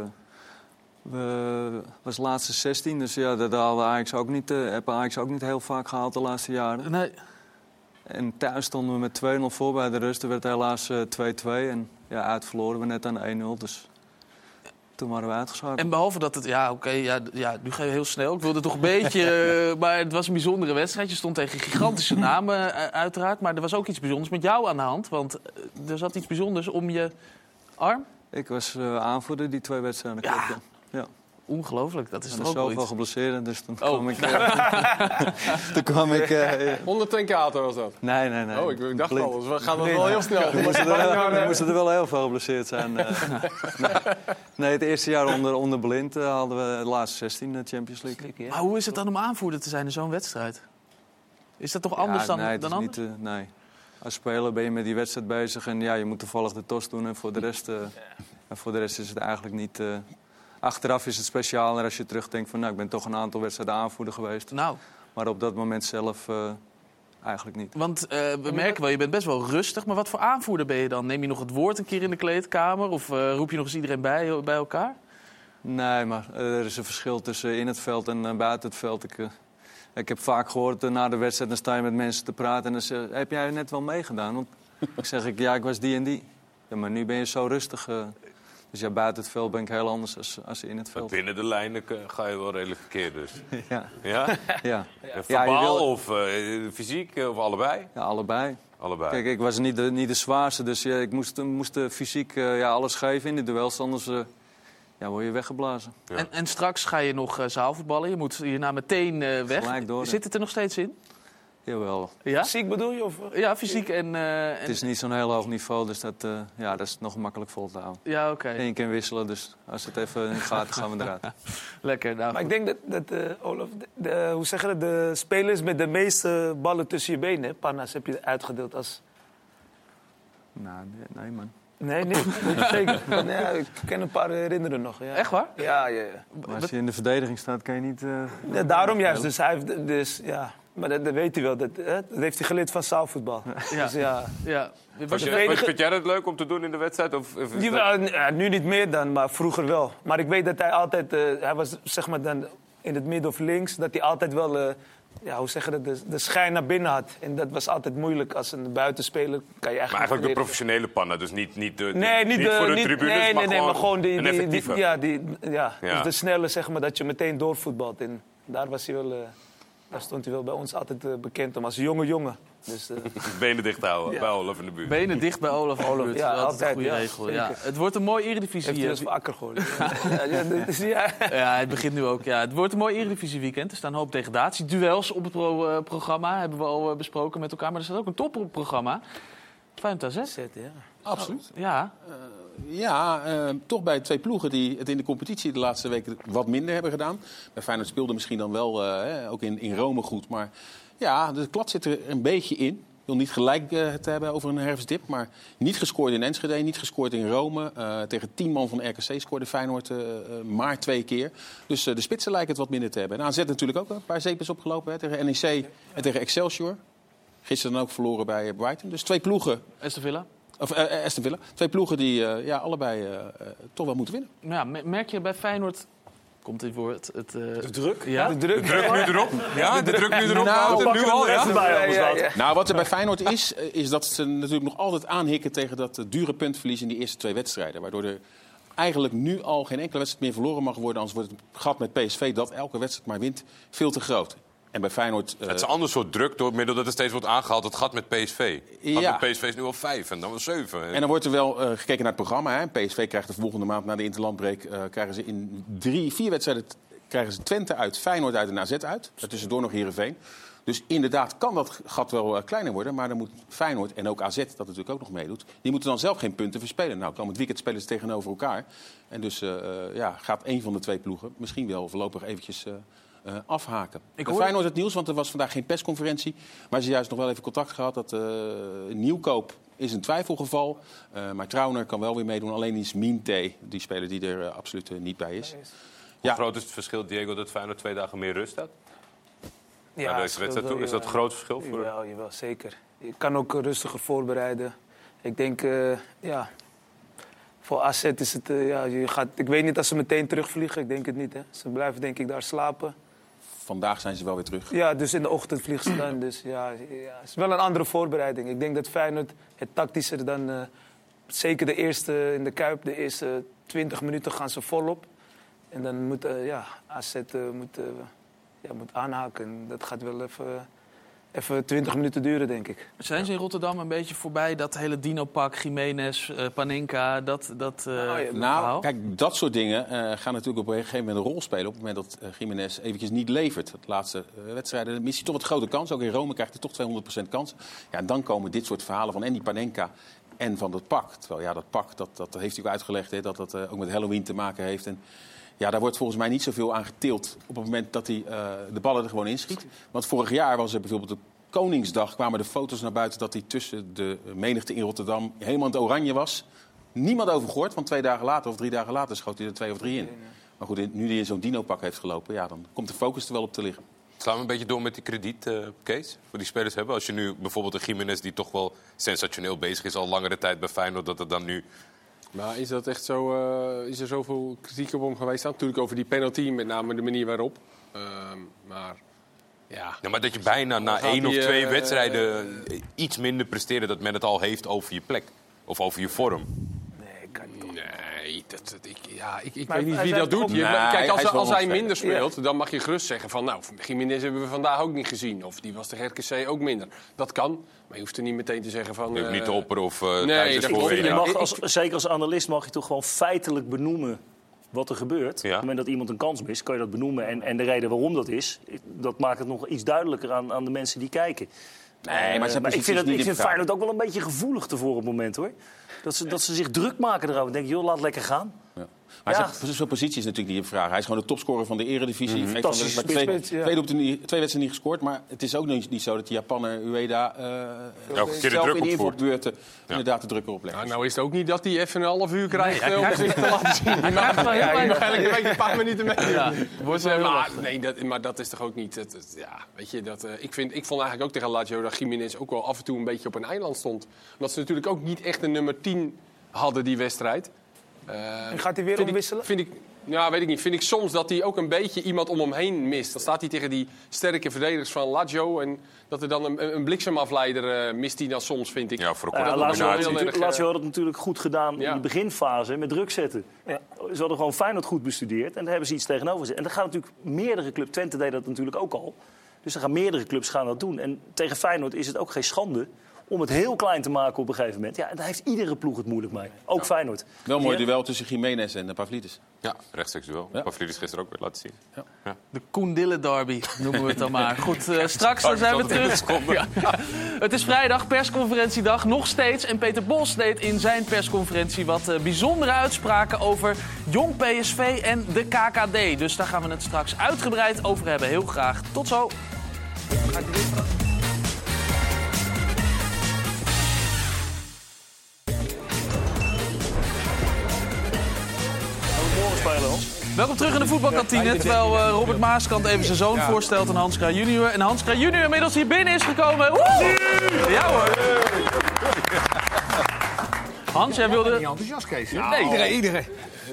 we, was laatste 16, dus ja, dat haalde Ajax ook niet, eh heb Ajax ook niet heel vaak gehaald de laatste jaren. Nee. En thuis stonden we met 2-0 voor bij de rust. Er werd helaas eh, 2-2 en ja, uit verloren we net aan 1-0. Dus toen waren we uitgeschakeld. En behalve dat het, ja, oké, ja, ja, nu ga je heel snel. Ik wilde toch een (laughs) beetje, eh, maar het was een bijzondere wedstrijd. Je stond tegen gigantische (laughs) namen, eh, uiteraard. Maar er was ook iets bijzonders met jou aan de hand. Want eh, er zat iets bijzonders om je arm. Ik was aanvoerder die twee wedstrijden. ja. Ongelooflijk, dat is En toch ook wel iets. geblesseerd, dus toen Oh. kwam ik... eh, (laughs) toen kwam ik... eh, 110 kater was dat. nee, nee, nee. Oh, ik, dacht Blind. al, we gaan dat wel heel snel. Er moesten (laughs) er, wel- er moesten er wel heel veel geblesseerd zijn. eh. (laughs) nee. nee, het eerste jaar onder, onder Blind eh, hadden we de laatste 16 de Champions League. Maar hoe is het dan om aanvoerder te zijn in zo'n wedstrijd? Is dat toch anders Ja, dan, nee, het dan is anders? niet, eh, nee. Als speler ben je met die wedstrijd bezig en ja, je moet toevallig de tos doen. En voor de rest, eh, en voor de rest is het eigenlijk niet... achteraf is het specialer als je terugdenkt van... nou, ik ben toch een aantal wedstrijden aanvoerder geweest. Nou. Maar op dat moment zelf eh, eigenlijk niet. Want eh, we merken wel, je bent best wel rustig. Maar wat voor aanvoerder ben je dan? Neem je nog het woord een keer in de kleedkamer? Of eh, roep je nog eens iedereen bij, bij elkaar? Nee, maar er is een verschil tussen in het veld en buiten het veld. Ik, ik heb vaak gehoord eh, na de wedstrijd, dan sta je met mensen te praten... en dan zeg heb jij net wel meegedaan? Want ik zeg, ik, ja, ik was die en die. Ja, maar nu ben je zo rustig. Eh. dus ja, buiten het veld ben ik heel anders als, als in het Maar veld. binnen de lijnen eh, ga je wel redelijk verkeerd dus. (laughs) Ja. Ja? (laughs) Ja. En Ja, je Verbaal wil- of eh, fysiek eh, of allebei? Ja, allebei. Allebei. Kijk, ik was niet de, niet de zwaarste, dus ja, ik moest, moest eh, fysiek eh, ja, alles geven in de duels. Anders eh, ja, word je weggeblazen. En, en straks ga je nog eh, zaalvoetballen. Je moet hierna meteen eh, weg. Gelijk door. Zit het er nog steeds in? Jawel. Ja? Fysiek bedoel je? Of? Ja, fysiek en... eh, en- Het is niet zo'n heel hoog niveau, dus dat, eh, ja, dat is nog makkelijk vol te houden. Ja, oké. En je kan wisselen, dus als het even niet gaat, gaan we eruit. (laughs) Lekker, nou Maar ik denk dat, dat eh, Olaf, de, de- hoe zeg je dat, de spelers met de meeste ballen tussen je benen, hè, panna's, heb je uitgedeeld als... Nou, nee, nee, man. Nee, (laughs) niet. Zeker. Nee, ja, ik kan een paar herinneren nog. Ja. Echt waar? Ja, ja, ja. Maar als je in de verdediging staat, kan je niet... eh, Ja, daarom juist. Dus hij heeft, dus, ja. Maar dat, dat weet hij wel. Dat, hè, dat heeft hij geleerd van zaalvoetbal. Ja. Dus ja. ja. Vind jij dat leuk om te doen in de wedstrijd? Of, of ja, nu niet meer dan, maar vroeger wel. Maar ik weet dat hij altijd, eh, hij was zeg maar dan in het midden of links, dat hij altijd wel, eh, ja, hoe zeg je dat, de, de schijn naar binnen had. En dat was altijd moeilijk als een buitenspeler. Kan je Maar eigenlijk eigenlijk de professionele pannen, dus niet, niet, de, Nee, niet, niet de, voor de niet- tribunes, nee, maar, nee, nee, maar gewoon die, een die, die, effectieve. ja, die, ja, Ja. Dus de snelle, zeg maar, dat je meteen doorvoetbalt. En daar was hij wel, eh, daar stond hij wel bij ons altijd eh, bekend om als jonge jongen. Dus, eh, (laughs) Benen dicht houden Ja. bij Olaf in de buurt. Benen dicht bij Olaf. Olaf, Buurt. ja, Dat is altijd, een goede ja, regel. zeker. Ja. Het wordt een mooi Eredivisie. heeft hij eh, dus wakker geworden. ja, ja, dat is- ja. Ja, het begint nu ook. Ja. Het wordt een mooi Eredivisie weekend. Er staan een hoop degradatie. Duels op het pro- programma hebben we al besproken met elkaar. Maar er staat ook een topprogramma. Feyenoord AZ. ja. Absoluut. Ja. Ja, eh, toch bij twee ploegen die het in de competitie de laatste weken wat minder hebben gedaan. Bij Feyenoord speelde misschien dan wel, eh, ook in, in Rome goed. Maar ja, de klad zit er een beetje in. Ik wil niet gelijk eh, het hebben over een herfstdip. Maar niet gescoord in Enschede, niet gescoord in Rome. Tegen tien man van RKC scoorde Feyenoord maar twee keer. Dus de spitsen lijken het wat minder te hebben. En AZ natuurlijk ook een paar zeepjes opgelopen hè, tegen NEC en tegen Excelsior. Gisteren dan ook verloren bij Brighton. Dus twee ploegen. Aston Villa. Of Aston Villa. Twee ploegen die eh, ja, allebei toch wel moeten winnen. Nou ja, me- merk je bij Feyenoord... Komt dit woord? Het, eh, De druk? Ja, De druk. De druk nu erop. Ja, de druk nu erop. Nou, nu al, ja. Ja, ja, ja. Nou, wat er bij Feyenoord is, is dat ze natuurlijk nog altijd aanhikken tegen dat dure puntverlies in die eerste twee wedstrijden. Waardoor er eigenlijk nu al geen enkele wedstrijd meer verloren mag worden. Anders wordt het gat met PSV, dat elke wedstrijd maar wint, veel te groot. En bij Feyenoord... eh, Het is een ander soort druk door middel dat er steeds wordt aangehaald. Het gat met PSV. Het Ja. met PSV is nu al vijf en dan wel zeven. En dan wordt er wel eh, gekeken naar het programma. Hè. PSV krijgt de volgende maand na de interlandbreek... eh, krijgen ze in drie, vier wedstrijden... krijgen ze Twente uit, Feyenoord uit en AZ uit. Daartussendoor nog Heerenveen. Dus inderdaad kan dat gat wel kleiner worden. Maar dan moet Feyenoord en ook AZ, dat natuurlijk ook nog meedoet... die moeten dan zelf geen punten verspelen. Nou, komend weekend spelen ze tegenover elkaar. En dus ja, gaat één van de twee ploegen misschien wel voorlopig eventjes... eh, afhaken. Ik hoor- Feyenoord het nieuws, want er was vandaag geen persconferentie. Maar ze juist nog wel even contact gehad dat eh, Nieuwkoop is een twijfelgeval. Eh, maar Trauner kan wel weer meedoen. Alleen is Minte, die speler die er absoluut niet bij is. Hoe groot is het verschil, Diego, dat Feyenoord twee dagen meer rust had? Naar deze scheelt wedstrijd toe? wel, Is dat ja. een groot verschil voor- Jawel, jawel, zeker. Je kan ook rustiger voorbereiden. Ik denk, eh, ja... Voor AZ is het... ja, je gaat, ik weet niet als ze meteen terugvliegen. Ik denk het niet, hè. Ze blijven denk ik daar slapen. Vandaag zijn ze wel weer terug. Ja, dus in de ochtend vliegen ze dan. Dus ja, ja, het is wel een andere voorbereiding. Ik denk dat Feyenoord het tactischer dan... eh, zeker de eerste in de Kuip, de eerste 20 minuten gaan ze volop. En dan moet eh, ja, AZ eh, moet, ja, moet aanhaken. En dat gaat wel even, even 20 minuten duren, denk ik. Zijn ze in Rotterdam een beetje voorbij dat hele Dino-pak, Jiménez, eh, Panenka, dat, dat eh, Nou, verhaal? kijk, dat soort dingen eh, gaan natuurlijk op een gegeven moment een rol spelen. Op het moment dat Jiménez eventjes niet levert. Het laatste wedstrijden hij toch wat grote kans. Ook in Rome krijgt hij toch 200% kans. Ja, en dan komen dit soort verhalen van Andy Panenka en van dat pak. Terwijl ja, dat pak, dat, dat heeft hij ook uitgelegd, hè, dat dat ook met Halloween te maken heeft. En, ja, daar wordt volgens mij niet zoveel aan getild op het moment dat hij uh, de ballen er gewoon inschiet. Want vorig jaar was er bijvoorbeeld op Koningsdag kwamen de foto's naar buiten dat hij tussen de menigte in Rotterdam helemaal in het oranje was. Niemand over gehoord, want twee dagen later of drie dagen later schoot hij er twee of drie in. Maar goed, nu hij in zo'n dino-pak heeft gelopen, ja, dan komt de focus er wel op te liggen. Slaan we een beetje door met die kredietcase voor die spelers hebben? Als je nu bijvoorbeeld een Jiménez die toch wel sensationeel bezig is al langere tijd bij Feyenoord, dat het dan nu maar is dat echt zo? Uh, is er zoveel kritiek op hem geweest? Dan? Natuurlijk over die penalty, met name de manier waarop. Uh, maar ja. ja. Maar dat je bijna na één of twee uh, wedstrijden iets minder presteert, dat men het al heeft over je plek of over je vorm. Nee, kan niet. Nee, dat, dat, ik, ja, ik, ik weet niet wie dat doet. Je, nee, kijk, als, hij, als hij minder speelt, ja. dan mag je gerust zeggen van... nou, Jiménez hebben we vandaag ook niet gezien. Of die was de RKC ook minder. Dat kan, maar je hoeft er niet meteen te zeggen van... Hoeft niet te opperen of uh, nee, dat voor je mag als, Zeker als analist mag je toch gewoon feitelijk benoemen wat er gebeurt. Ja. Op het moment dat iemand een kans mist, kan je dat benoemen. En, en de reden waarom dat is, dat maakt het nog iets duidelijker aan, aan de mensen die kijken. Nee, maar, uh, maar ik vind, het, ik vind Feyenoord ook wel een beetje gevoelig ervoor op het moment, hoor. Dat ze, dat ze zich druk maken erover. Denk joh, laat lekker gaan. Ja. Maar ja. zijn positie is natuurlijk niet in vraag. Hij is gewoon de topscorer van de eredivisie. Mm -hmm. Heeft de, maar twee, twee, ja. twee, twee wedstrijden niet gescoord. Maar het is ook niet, niet zo dat die Japaner Ueda uh, Elke keer de druk in de invalbeurten inderdaad de druk oplegt. Ja, nou is het ook niet dat hij even een half uur krijgt nee, om zich te laten (laughs) zien. Hij krijgt wel heel weinig. Eigenlijk een, een paar minuten mee. Ja. (laughs) Wordt, maar, nee, dat, maar dat is toch ook niet... Ja, weet je, dat, uh, ik, vind, ik vond eigenlijk ook tegen Lazio dat Jiménez ook wel af en toe een beetje op een eiland stond. Omdat ze natuurlijk ook niet echt een nummer 10 hadden, die wedstrijd. Uh, en gaat hij weer omwisselen? Ik, vind ik, ja, weet ik niet. Vind ik soms dat hij ook een beetje iemand om hem heen mist. Dan staat hij tegen die sterke verdedigers van Lazio. En dat er dan een, een bliksemafleider uh, mist hij dan soms, vind ik. Ja, voor de ja, Lazio, had, Lazio had het natuurlijk goed gedaan ja. in de beginfase met druk zetten. Ja. Ze hadden gewoon Feyenoord goed bestudeerd. En daar hebben ze iets tegenover gezet. En dat gaan natuurlijk meerdere clubs. Twente deed dat natuurlijk ook al. Dus dan gaan meerdere clubs gaan dat doen. En tegen Feyenoord is het ook geen schande om het heel klein te maken op een gegeven moment. Ja, en daar heeft iedere ploeg het moeilijk mee. Ook ja. Feyenoord. Wel mooi duel tussen Jiménez en Pavlidis. Ja, rechtstreeks duel. Ja. Pavlidis gisteren ook weer laten zien. Ja. Ja. De Koen Dille derby noemen we het dan maar. (laughs) Goed, uh, straks dan zijn we terug. (laughs) Ja. Het is vrijdag, persconferentiedag, nog steeds. En Peter Bos deed in zijn persconferentie wat uh, bijzondere uitspraken over jong PSV en de KKD. Dus daar gaan we het straks uitgebreid over hebben. Heel graag. Tot zo. Welkom terug in de voetbalkantine. Terwijl uh, Robert Maaskant even zijn zoon ja. voorstelt aan Hans Kraaij junior. En Hans Kraaij junior inmiddels hier binnen is gekomen. Woe! Ja hoor. Hans, jij wilde... Niet enthousiast, Kees. Nee, iedereen. iedereen.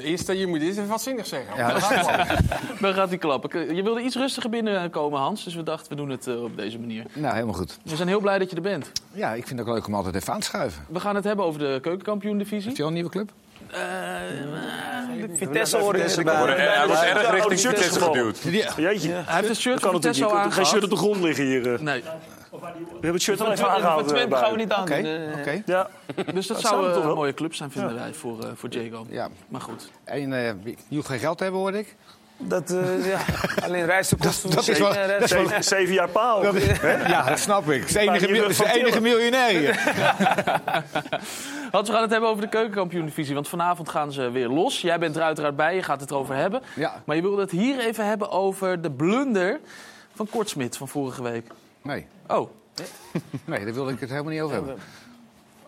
Eerst, je moet eens even wat zinnig zeggen. Ja, dan, gaat (laughs) dan gaat hij klappen. Je wilde iets rustiger binnenkomen, Hans. Dus we dachten, we doen het uh, op deze manier. Nou, helemaal goed. We zijn heel blij dat je er bent. Ja, ik vind het ook leuk om altijd even aan te schuiven. We gaan het hebben over de keukenkampioen-divisie. Heb je al een nieuwe club? Uh, Vitesse hoorde Hij wordt erg richting Vitesse geduwd. Jeetje. Hij heeft het shirt van Vitesse al aangehaald. Geen shirt op de grond liggen hier. Nee. We hebben het shirt al even aangehaald. Voor Twente gaan we niet aan. Oké. Okay. Ja. Dus dat, dat zou een mooie club zijn, vinden ja. wij, voor, uh, voor Jago. Ja. Maar goed. En uh, je hoeft geen geld te hebben, hoor ik. Dat, eh, ja, (laughs) alleen reizenkosten. Dat is wel- en, eh, dat is wel- Zeven, jaar paal. Dat- (laughs) ja, dat snap ik. Het is de enige, is de enige miljonair hier. (laughs) Hans, we gaan het hebben over de keukenkampioen-divisie. Want vanavond gaan ze weer los. Jij bent er uiteraard bij, je gaat het erover hebben. Ja. Maar je wilde het hier even hebben over de blunder van Kortsmit van vorige week. Nee. Oh. Nee, daar wilde ik het helemaal niet over hebben.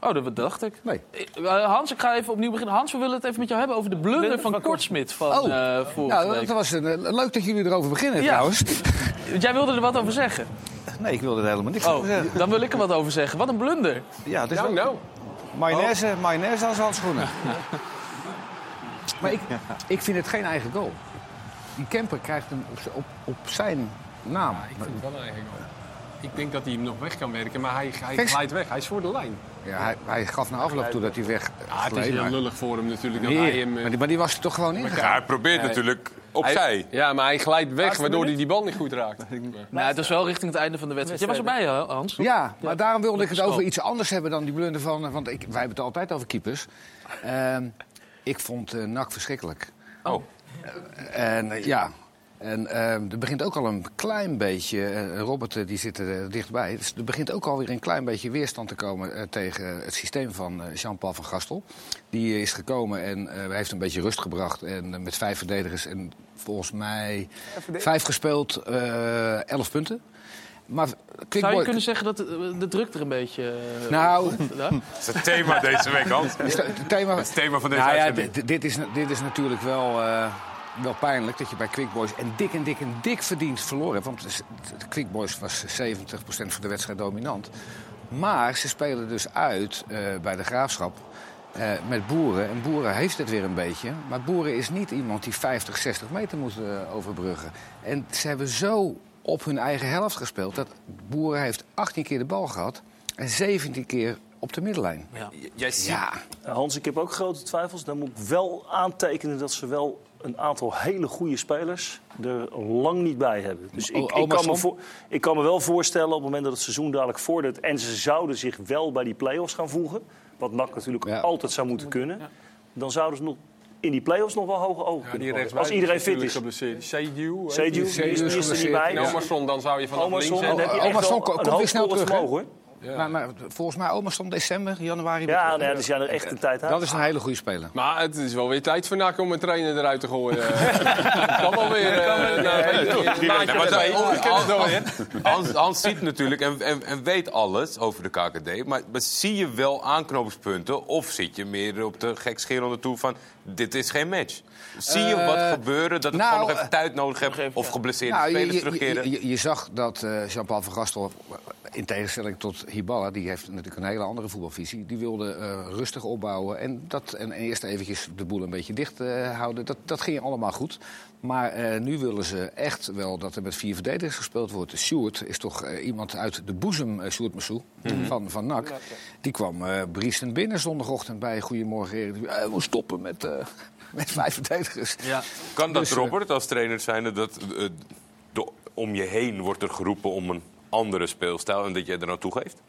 Oh, dat dacht ik. Nee. Eh, Hans, ik ga even opnieuw beginnen. Hans, we willen het even met jou hebben over de blunder van Kortsmit van Oh. eh, vorige Nou, week. dat was een, eh, leuk dat jullie erover beginnen Ja. trouwens. Want (laughs) Jij wilde er wat over zeggen. Nee, ik wilde er helemaal niks Oh, over zeggen. dan wil ik er wat over zeggen. Wat een blunder. Ja, dus Nou, nou. Mayonaise, Oh. mayonaise als handschoenen. (laughs) maar ik, ik vind het geen eigen goal. Die camper krijgt hem op, op, op zijn naam. Ik vind het wel een eigen goal. Ik denk dat hij hem nog weg kan werken, maar hij, hij glijdt weg. Hij is voor de lijn. Ja, hij, hij gaf na afloop toe dat hij weg Ja, het is heel lullig voor hem natuurlijk. Dat hij hem, eh, maar, die, maar die was er toch gewoon in Ja, hij probeert natuurlijk opzij. Hij- ja, maar hij glijdt weg, waardoor hij die bal niet goed raakt. Nou, het was wel richting het einde van de wedstrijd. Jij was erbij, Hans? Ja, maar daarom wilde ik het over iets anders hebben dan die blunder van... Want ik, wij hebben het altijd over keepers. Ehm, ik vond eh NAC verschrikkelijk. Oh. En eh, ja, en ehm, er begint ook al een klein beetje... eh, Robert eh, die zit er eh, dichtbij. Dus er begint ook alweer een klein beetje weerstand te komen... eh, tegen het systeem van eh, Jean-Paul van Gastel. Die is gekomen en eh, heeft een beetje rust gebracht. En met vijf verdedigers en volgens mij vijf gespeeld, eh, elf punten. Maar Zou je kunnen zeggen dat de, de druk er een beetje... Nou? Dat is het thema deze week, dat het thema, het thema van deze nou ja, uitzending. dit, dit, is, dit is natuurlijk wel, eh, wel pijnlijk dat je bij Quick Boys en dik en dik en dik verdiend verloren hebt. Want Quick Boys was 70% van de wedstrijd dominant. Maar ze spelen dus uit eh, bij de Graafschap eh, met Boeren. En Boeren heeft het weer een beetje. Maar Boeren is niet iemand die 50, 60 meter moet eh, overbruggen. En ze hebben zo op hun eigen helft gespeeld dat Boeren heeft 18 keer de bal gehad en 17 keer op de middenlijn. Jij ziet... Ja. Uh, Hans, ik heb ook grote twijfels. Dan moet ik wel aantekenen dat ze wel een aantal hele goede spelers er lang niet bij hebben. Dus ik, ik, kan me voor- ik kan me wel voorstellen op het moment dat het seizoen dadelijk vordert... en ze zouden zich wel bij die play-offs gaan voegen... wat NAC natuurlijk altijd zou moeten kunnen... dan zouden ze nog in die play-offs nog wel hoge ogen Ja, die Als iedereen is fit is. geblesseerd. Die is- er niet bij. En Omerson, dan zou je vanaf links... Omerson, komt weer snel terug, vermogen, Maar, maar volgens mij Omerson december, januari. Ja, nee, terug. dus ja, er echt een tijd uit. Dat is een hele goede speler. Maar het is wel weer tijd voor NAC om een trainer eruit te gooien. (laughs) Kan wel weer eh, Ja. (laughs) Hans- ziet natuurlijk en, en, en weet alles over de KKD. Maar, maar zie je wel aanknopingspunten? Of zit je meer op de gekscherende toe van... dit is geen match? Zie je wat Eh, gebeuren dat het nou, gewoon nog even tijd nodig heeft... of geblesseerde Nou, spelers je, terugkeren? je, je, je zag dat eh, Jean-Paul van Gastel, in tegenstelling tot Hiballa, die heeft natuurlijk een hele andere voetbalvisie. Die wilde eh, rustig opbouwen en, dat, en eerst eventjes de boel een beetje dicht eh, houden. Dat, dat ging allemaal goed. Maar eh, nu willen ze echt wel dat er met vier verdedigers gespeeld wordt. Sjoerd is toch iemand uit de boezem, uh, Sjoerd Massou, Mhm. van, van NAC. Die kwam briesend binnen zondagochtend bij Goedemorgen. Eh, we stoppen met, (laughs) met vijf verdedigers. Kan dat, Dus, Robert, als trainer zijn... dat om je heen wordt er geroepen om een andere speelstijl... en dat jij er nou toegeeft?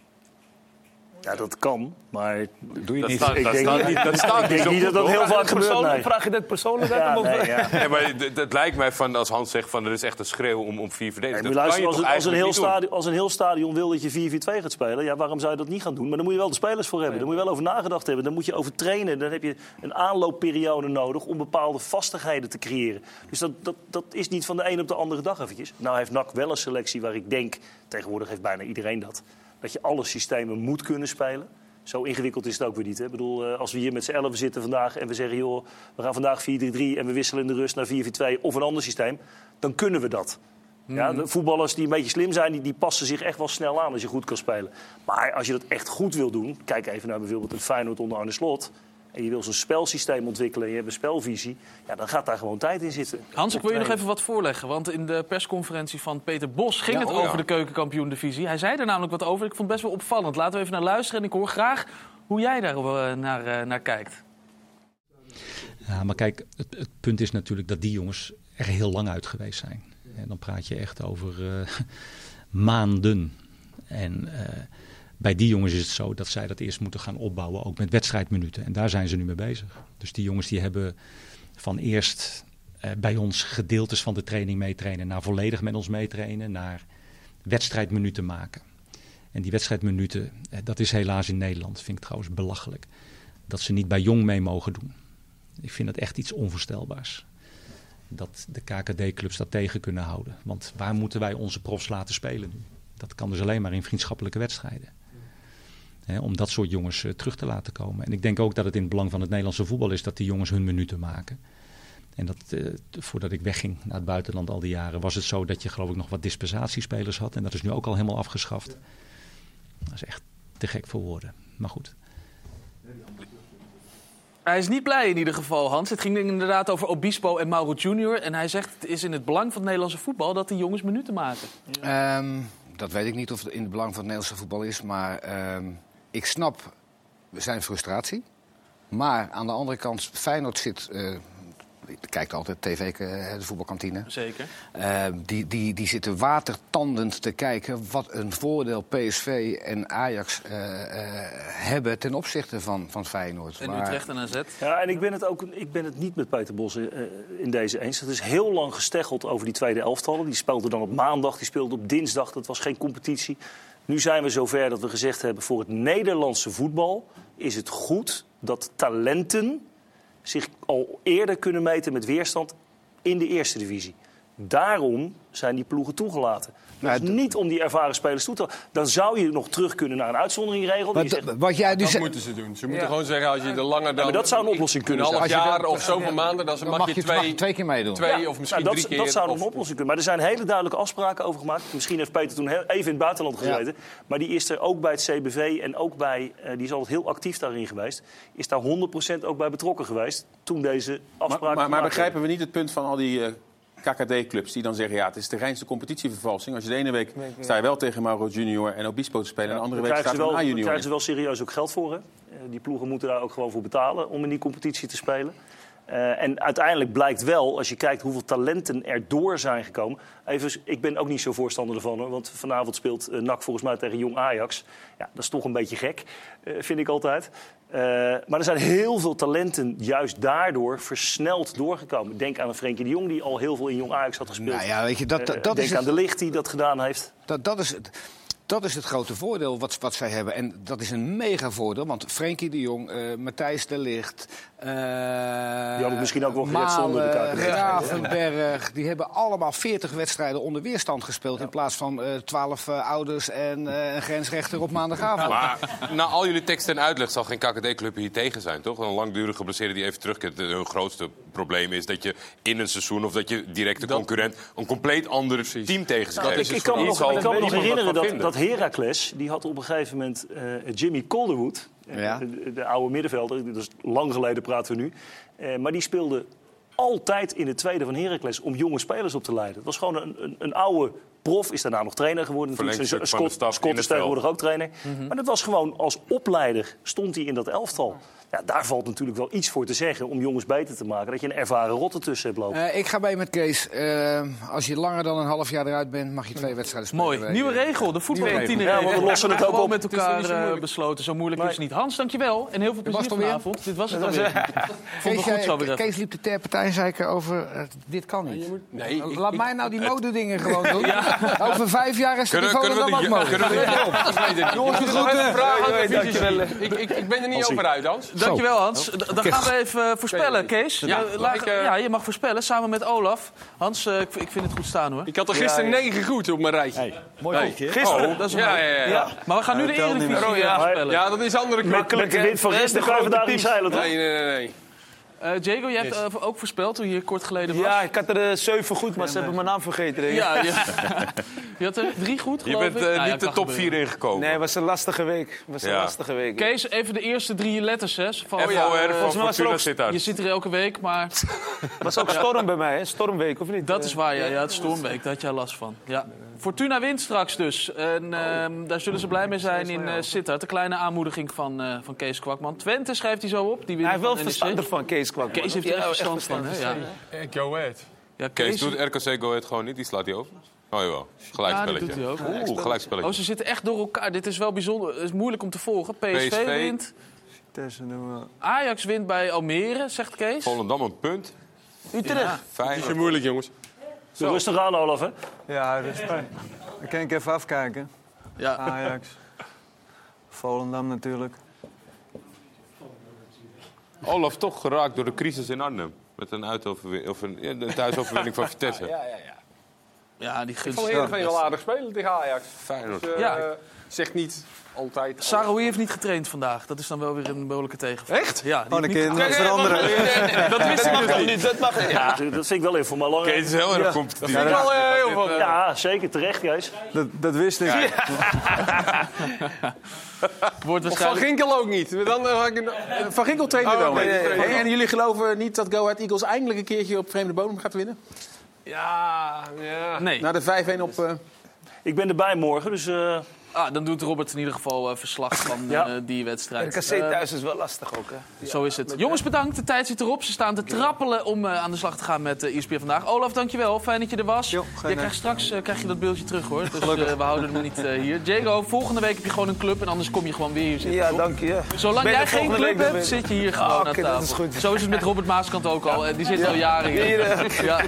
Ja, dat kan, maar doe Dat niet. staat- ik dat denk, staat niet, dat staat ik niet denk zo niet dat dat heel vaak gebeurt. Persoonlijk- Nee. Vraag je dit persoonlijk Ja, aan hem? of- nee, ja. Nee, maar het- lijkt mij van, als Hans zegt van er is echt een schreeuw om, om vier Nee, verdedigers. dat je als, een, als, een heel stadion, als een heel stadion wil dat je 4-4-2 gaat spelen, ja, waarom zou je dat niet gaan doen? Maar dan moet je wel de spelers voor hebben. Daar moet je wel over nagedacht hebben. Dan moet je over trainen. Dan heb je een aanloopperiode nodig om bepaalde vastigheden te creëren. Dus dat, dat, dat is niet van de een op de andere dag eventjes. Nou heeft NAC wel een selectie waar ik denk, tegenwoordig heeft bijna iedereen dat, dat je alle systemen moet kunnen spelen. Zo ingewikkeld is het ook weer niet. Hè? Ik bedoel, eh, als we hier met z'n elfen zitten vandaag en we zeggen... joh, we gaan vandaag 4-3-3 en we wisselen in de rust naar 4-4-2 of een ander systeem... dan kunnen we dat. Ja, de voetballers die een beetje slim zijn, die, die passen zich echt wel snel aan als je goed kan spelen. Maar als je dat echt goed wil doen, kijk even naar bijvoorbeeld een Feyenoord onder Arne Slot... en je wil zo'n spelsysteem ontwikkelen en je hebt een spelvisie... Ja, dan gaat daar gewoon tijd in zitten. Hans, ik wil je nog even wat voorleggen. Want in de persconferentie van Peter Bos ging Ja, het oh ja. over de keukenkampioen-divisie. Hij zei er namelijk wat over. Ik vond het best wel opvallend. Laten we even naar luisteren. En ik hoor graag hoe jij daar eh, naar, eh, naar kijkt. Ja, maar kijk, het, het punt is natuurlijk dat die jongens er heel lang uit geweest zijn. En dan praat je echt over eh, (laughs) maanden. En eh, bij die jongens is het zo dat zij dat eerst moeten gaan opbouwen, ook met wedstrijdminuten. En daar zijn ze nu mee bezig. Dus die jongens die hebben van eerst eh, bij ons gedeeltes van de training meetrainen, naar volledig met ons meetrainen, naar wedstrijdminuten maken. En die wedstrijdminuten, eh, dat is helaas in Nederland, vind ik trouwens belachelijk. Dat ze niet bij jong mee mogen doen. Ik vind dat echt iets onvoorstelbaars. Dat de KKD-clubs dat tegen kunnen houden. Want waar moeten wij onze profs laten spelen nu? Dat kan dus alleen maar in vriendschappelijke wedstrijden. Hè, om dat soort jongens eh, terug te laten komen. En ik denk ook dat het in het belang van het Nederlandse voetbal is dat die jongens hun minuten maken. En dat, eh, voordat ik wegging naar het buitenland al die jaren, was het zo dat je geloof ik nog wat dispensatiespelers had. En dat is nu ook al helemaal afgeschaft. Dat is echt te gek voor woorden. Maar goed. Hij is niet blij in ieder geval, Hans. Het ging inderdaad over Obispo en Mauro Junior. En hij zegt het is in het belang van het Nederlandse voetbal dat die jongens minuten maken. Ehm, dat weet ik niet of het in het belang van het Nederlandse voetbal is. Maar ehm, ik snap zijn frustratie. Maar aan de andere kant, Feyenoord zit... eh ik kijk altijd tv, eh, de voetbalkantine. Zeker. Eh, die, die, die zitten watertandend te kijken wat een voordeel PSV en Ajax eh, eh, hebben ten opzichte van, van Feyenoord. En Maar- Utrecht en AZ. Ja, en ik ben het ook ik ben het niet met Peter Bos eh, in deze eens. Het is heel lang gesteggeld over die tweede elftallen. Die speelden dan op maandag, die speelden op dinsdag. Dat was geen competitie. Nu zijn we zover dat we gezegd hebben... voor het Nederlandse voetbal is het goed dat talenten... zich al eerder kunnen meten met weerstand in de eerste divisie. Daarom zijn die ploegen toegelaten. Dus niet om die ervaren spelers toe te Dan zou je nog terug kunnen naar een uitzonderingregel. die Wat- zegt- wat jij dus Dat zegt- moeten ze doen. Ze moeten Ja. gewoon zeggen, als je langer Ja, dan... maar dat zou een oplossing kunnen Een half zijn. Als je jaar dat- of zoveel Ja. maanden, dan, Dan mag, mag je twee, mag je twee keer meedoen. Twee Ja, of misschien nou, dat, drie keer. Dat zou een oplossing kunnen. Maar er zijn hele duidelijke afspraken over gemaakt. Misschien heeft Peter toen heel- even in het buitenland gezeten. Maar die is er ook bij het CBV en ook bij... eh, die is altijd heel actief daarin geweest. Is daar 100% ook bij betrokken geweest toen deze Maar, afspraken maar, maar gemaakt begrijpen we niet het punt van al die eh, KKD-clubs die dan zeggen... ja, het is de reinste competitievervalsing. Als je de ene week sta je wel tegen Mauro Junior en Obispo te spelen... en de andere week staat er een daar A-junior krijgen ze wel serieus ook geld voor. Hè? Eh, die ploegen moeten daar ook gewoon voor betalen om in die competitie te spelen. Eh, en uiteindelijk blijkt wel, als je kijkt hoeveel talenten er door zijn gekomen. Even, ik ben ook niet zo voorstander ervan, hoor, want vanavond speelt eh, NAC volgens mij tegen Jong Ajax. Ja, dat is toch een beetje gek, eh, vind ik altijd. Maar er zijn heel veel talenten juist daardoor versneld doorgekomen. Denk aan een Frenkie de Jong die al heel veel in Jong Ajax had gespeeld. Nou ja, weet je, dat- dat- dat denk is aan het- de Licht die dat gedaan heeft. Dat, dat, is het, dat is het grote voordeel wat, wat zij hebben. En dat is een mega voordeel. Want Frenkie de Jong, eh, Matthijs de Ligt... eh Die hadden misschien ook wel gered zonder de KKD. Gravenberg, die hebben allemaal 40 wedstrijden onder weerstand gespeeld... in plaats van eh 12 ouders en eh, een grensrechter op maandagavond. Maar na al jullie teksten en uitleg zal geen KKD-club hier tegen zijn, toch? Een langdurig geblesseerde die even terugkeert. Hun grootste probleem is dat je in een seizoen of dat je directe concurrent een compleet ander team tegen zich ik, ik kan me nog, ik kan me nog herinneren dat, dat vinden. Heracles, die had op een gegeven moment eh, Jimmy Calderwood, eh, Ja. de, de oude middenvelder, dat is lang geleden praten we nu. Eh, maar die speelde altijd in het tweede van Heracles om jonge spelers op te leiden. Het was gewoon een, een, een oude prof, is daarna nog trainer geworden. Scott, is tegenwoordig ook trainer. Maar dat was gewoon als opleider stond hij in dat elftal. Ja, daar valt natuurlijk wel iets voor te zeggen om jongens beter te maken. Dat je een ervaren rot ertussen hebt lopen. Eh, ik ga mee met Kees. Eh, als je langer dan een half jaar eruit bent, mag je twee wedstrijden spelen. Mooi. Bij- Nieuwe regel, de voetbalkantine. Ja, want we lossen het ook gewoon op. met Het is elkaar zo eh, besloten. Zo moeilijk is het niet. Hans, dankjewel. En heel veel plezier vanavond. Dit was het alweer. Vond Kees, het goed zo weer. Kees liep de ter partij zeiken over eh, dit kan niet. Nee, ik- Laat ik- mij nou die het- modedingen gewoon doen. (laughs) Over vijf jaar is het we dan ook mogelijk. ik. Jongens, Ik. Ik, ik, ik ben er niet over uit, Hans. Dankjewel, Hans. D- Dan gaan we even eh, voorspellen, Kees. Ja, Eh, laat- ik, ja, je mag voorspellen samen met Olaf. Hans, eh, ik, ik vind het goed staan hoor. Ik had er gisteren negen goed op mijn rijtje. Mooi Nee. goed, hè? Gisteren? Oh. Dat is ja, mooi. ja, ja, Ja. Maar we gaan nu de Eredivisie Oh, ja. voorspellen. Ja, dat is andere club. De wind van gisteren kan je vandaag niet zeilen, toch? Nee, nee, nee. Eh, Diego, jij hebt eh, ook voorspeld toen je hier kort geleden was. Ja, ik had er eh, zeven goed, maar ze hebben mijn naam vergeten. denk ik. Ja, ja. (laughs) (laughs) je had er drie goed, Je geloof bent ik. eh, Nou ja, niet de top. 4 ingekomen. Nee, het was een lastige week. Was een lastige week. Kees, even de eerste drie letters, hè? Van, FOR eh, van volgens mij was er Fortuna Sittard. Je zit er elke week, maar (laughs) Het was ook storm bij mij, hè? Stormweek, of niet? dat is waar. Ja, ja het stormweek, daar had jij last van. Ja. Fortuna wint straks dus. En ehm, daar zullen ze blij mee zijn in eh Sittard. De kleine aanmoediging van, eh, van Kees Kwakman. Twente schrijft hij zo op. Die Hij heeft wel van verstand ervan, Kees kwam. Kees heeft er echt verstand van. Ja. Eh, Go ahead. Ja, Kees doet RKC Go Ahead gewoon niet, die slaat hij over. Oh jawel, Ja, gelijkspelletje. dat. Oeh, Oh, ze zitten echt door elkaar. Dit is wel bijzonder. Het is moeilijk om te volgen. PSV, PSV. wint. Ajax wint bij Almere, zegt Kees. Volendam een punt. Utrecht. Fijn. Niet zo moeilijk, jongens. Doe rustig aan, Olaf, hè? Ja, respect. Dan kan ik even afkijken. Ja. Ajax. Volendam natuurlijk. Olaf toch geraakt door de crisis in Arnhem. Met een, of een, ja, een thuisoverwinning van Vitesse. Ja, ja, ja. Ja, die Ik gunst. vond Heerenveen wel aardig spelen tegen Ajax. Feyenoord. Dus, eh, Ja. Zegt niet altijd... Saroui heeft niet getraind vandaag. Dat is dan wel weer een behoorlijke tegenvaller. Echt? Ja, die Oh, veranderen. Dat wist ik Dat nog niet. dat mag niet. Ja, dat vind ik wel even maar Kees is heel erg competitief. Ja, wel, eh, heel veel. Ja, zeker. Terecht, Kees. Dat, dat wist ik. (laughs) Wordt Of Van waarschijnlijk... Ginkel ook niet. Dan, eh, ik een- eh, van Ginkel trainde Oh, wel. nee, mee. nee, nee. En jullie geloven niet dat Go Ahead Eagles eindelijk een keertje op vreemde bodem gaat winnen? Ja, ja. Nee. Na de 5-1 op... eh, Ik ben erbij morgen, dus... eh, Ah, dan doet Robert in ieder geval eh, verslag van (laughs) Ja. eh, die wedstrijd. RKC Eh, thuis is wel lastig ook, hè? Zo is het. Jongens, bedankt. De tijd zit erop. Ze staan te trappelen om eh, aan de slag te gaan met uh, ESPN vandaag. Olaf, dankjewel. Fijn dat je er was. Jo, je krijgt straks eh, krijg je dat beeldje terug, hoor. Dus eh, we houden hem niet eh, hier. Jago, volgende week heb je gewoon een club en anders kom je gewoon weer hier zitten. Ja, toch? dank je. Zolang jij geen club hebt, weer. zit je hier Ah, gewoon oké, aan dat tafel. is goed. Zo is het met Robert Maaskant ook al. Eh, Die zit al jaren hier. Eh, (laughs) Ja.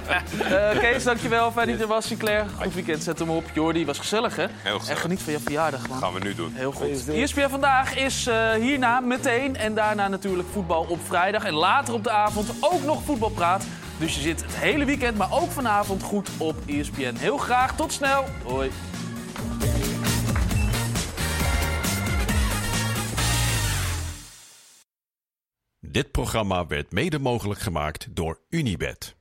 Eh, Kees, dankjewel. Fijn dat je er was. Sinclair, goed weekend. Zet hem op. Jordi, was gezellig, hè? Heel gezellig. En geniet van je verjaardag, man. gaan we nu doen. Heel goed. ESPN vandaag is eh, hierna meteen en daarna natuurlijk voetbal op vrijdag. En later op de avond ook nog voetbalpraat. Dus je zit het hele weekend, maar ook vanavond goed op ESPN. Heel graag, tot snel. Hoi. Dit programma werd mede mogelijk gemaakt door Unibed.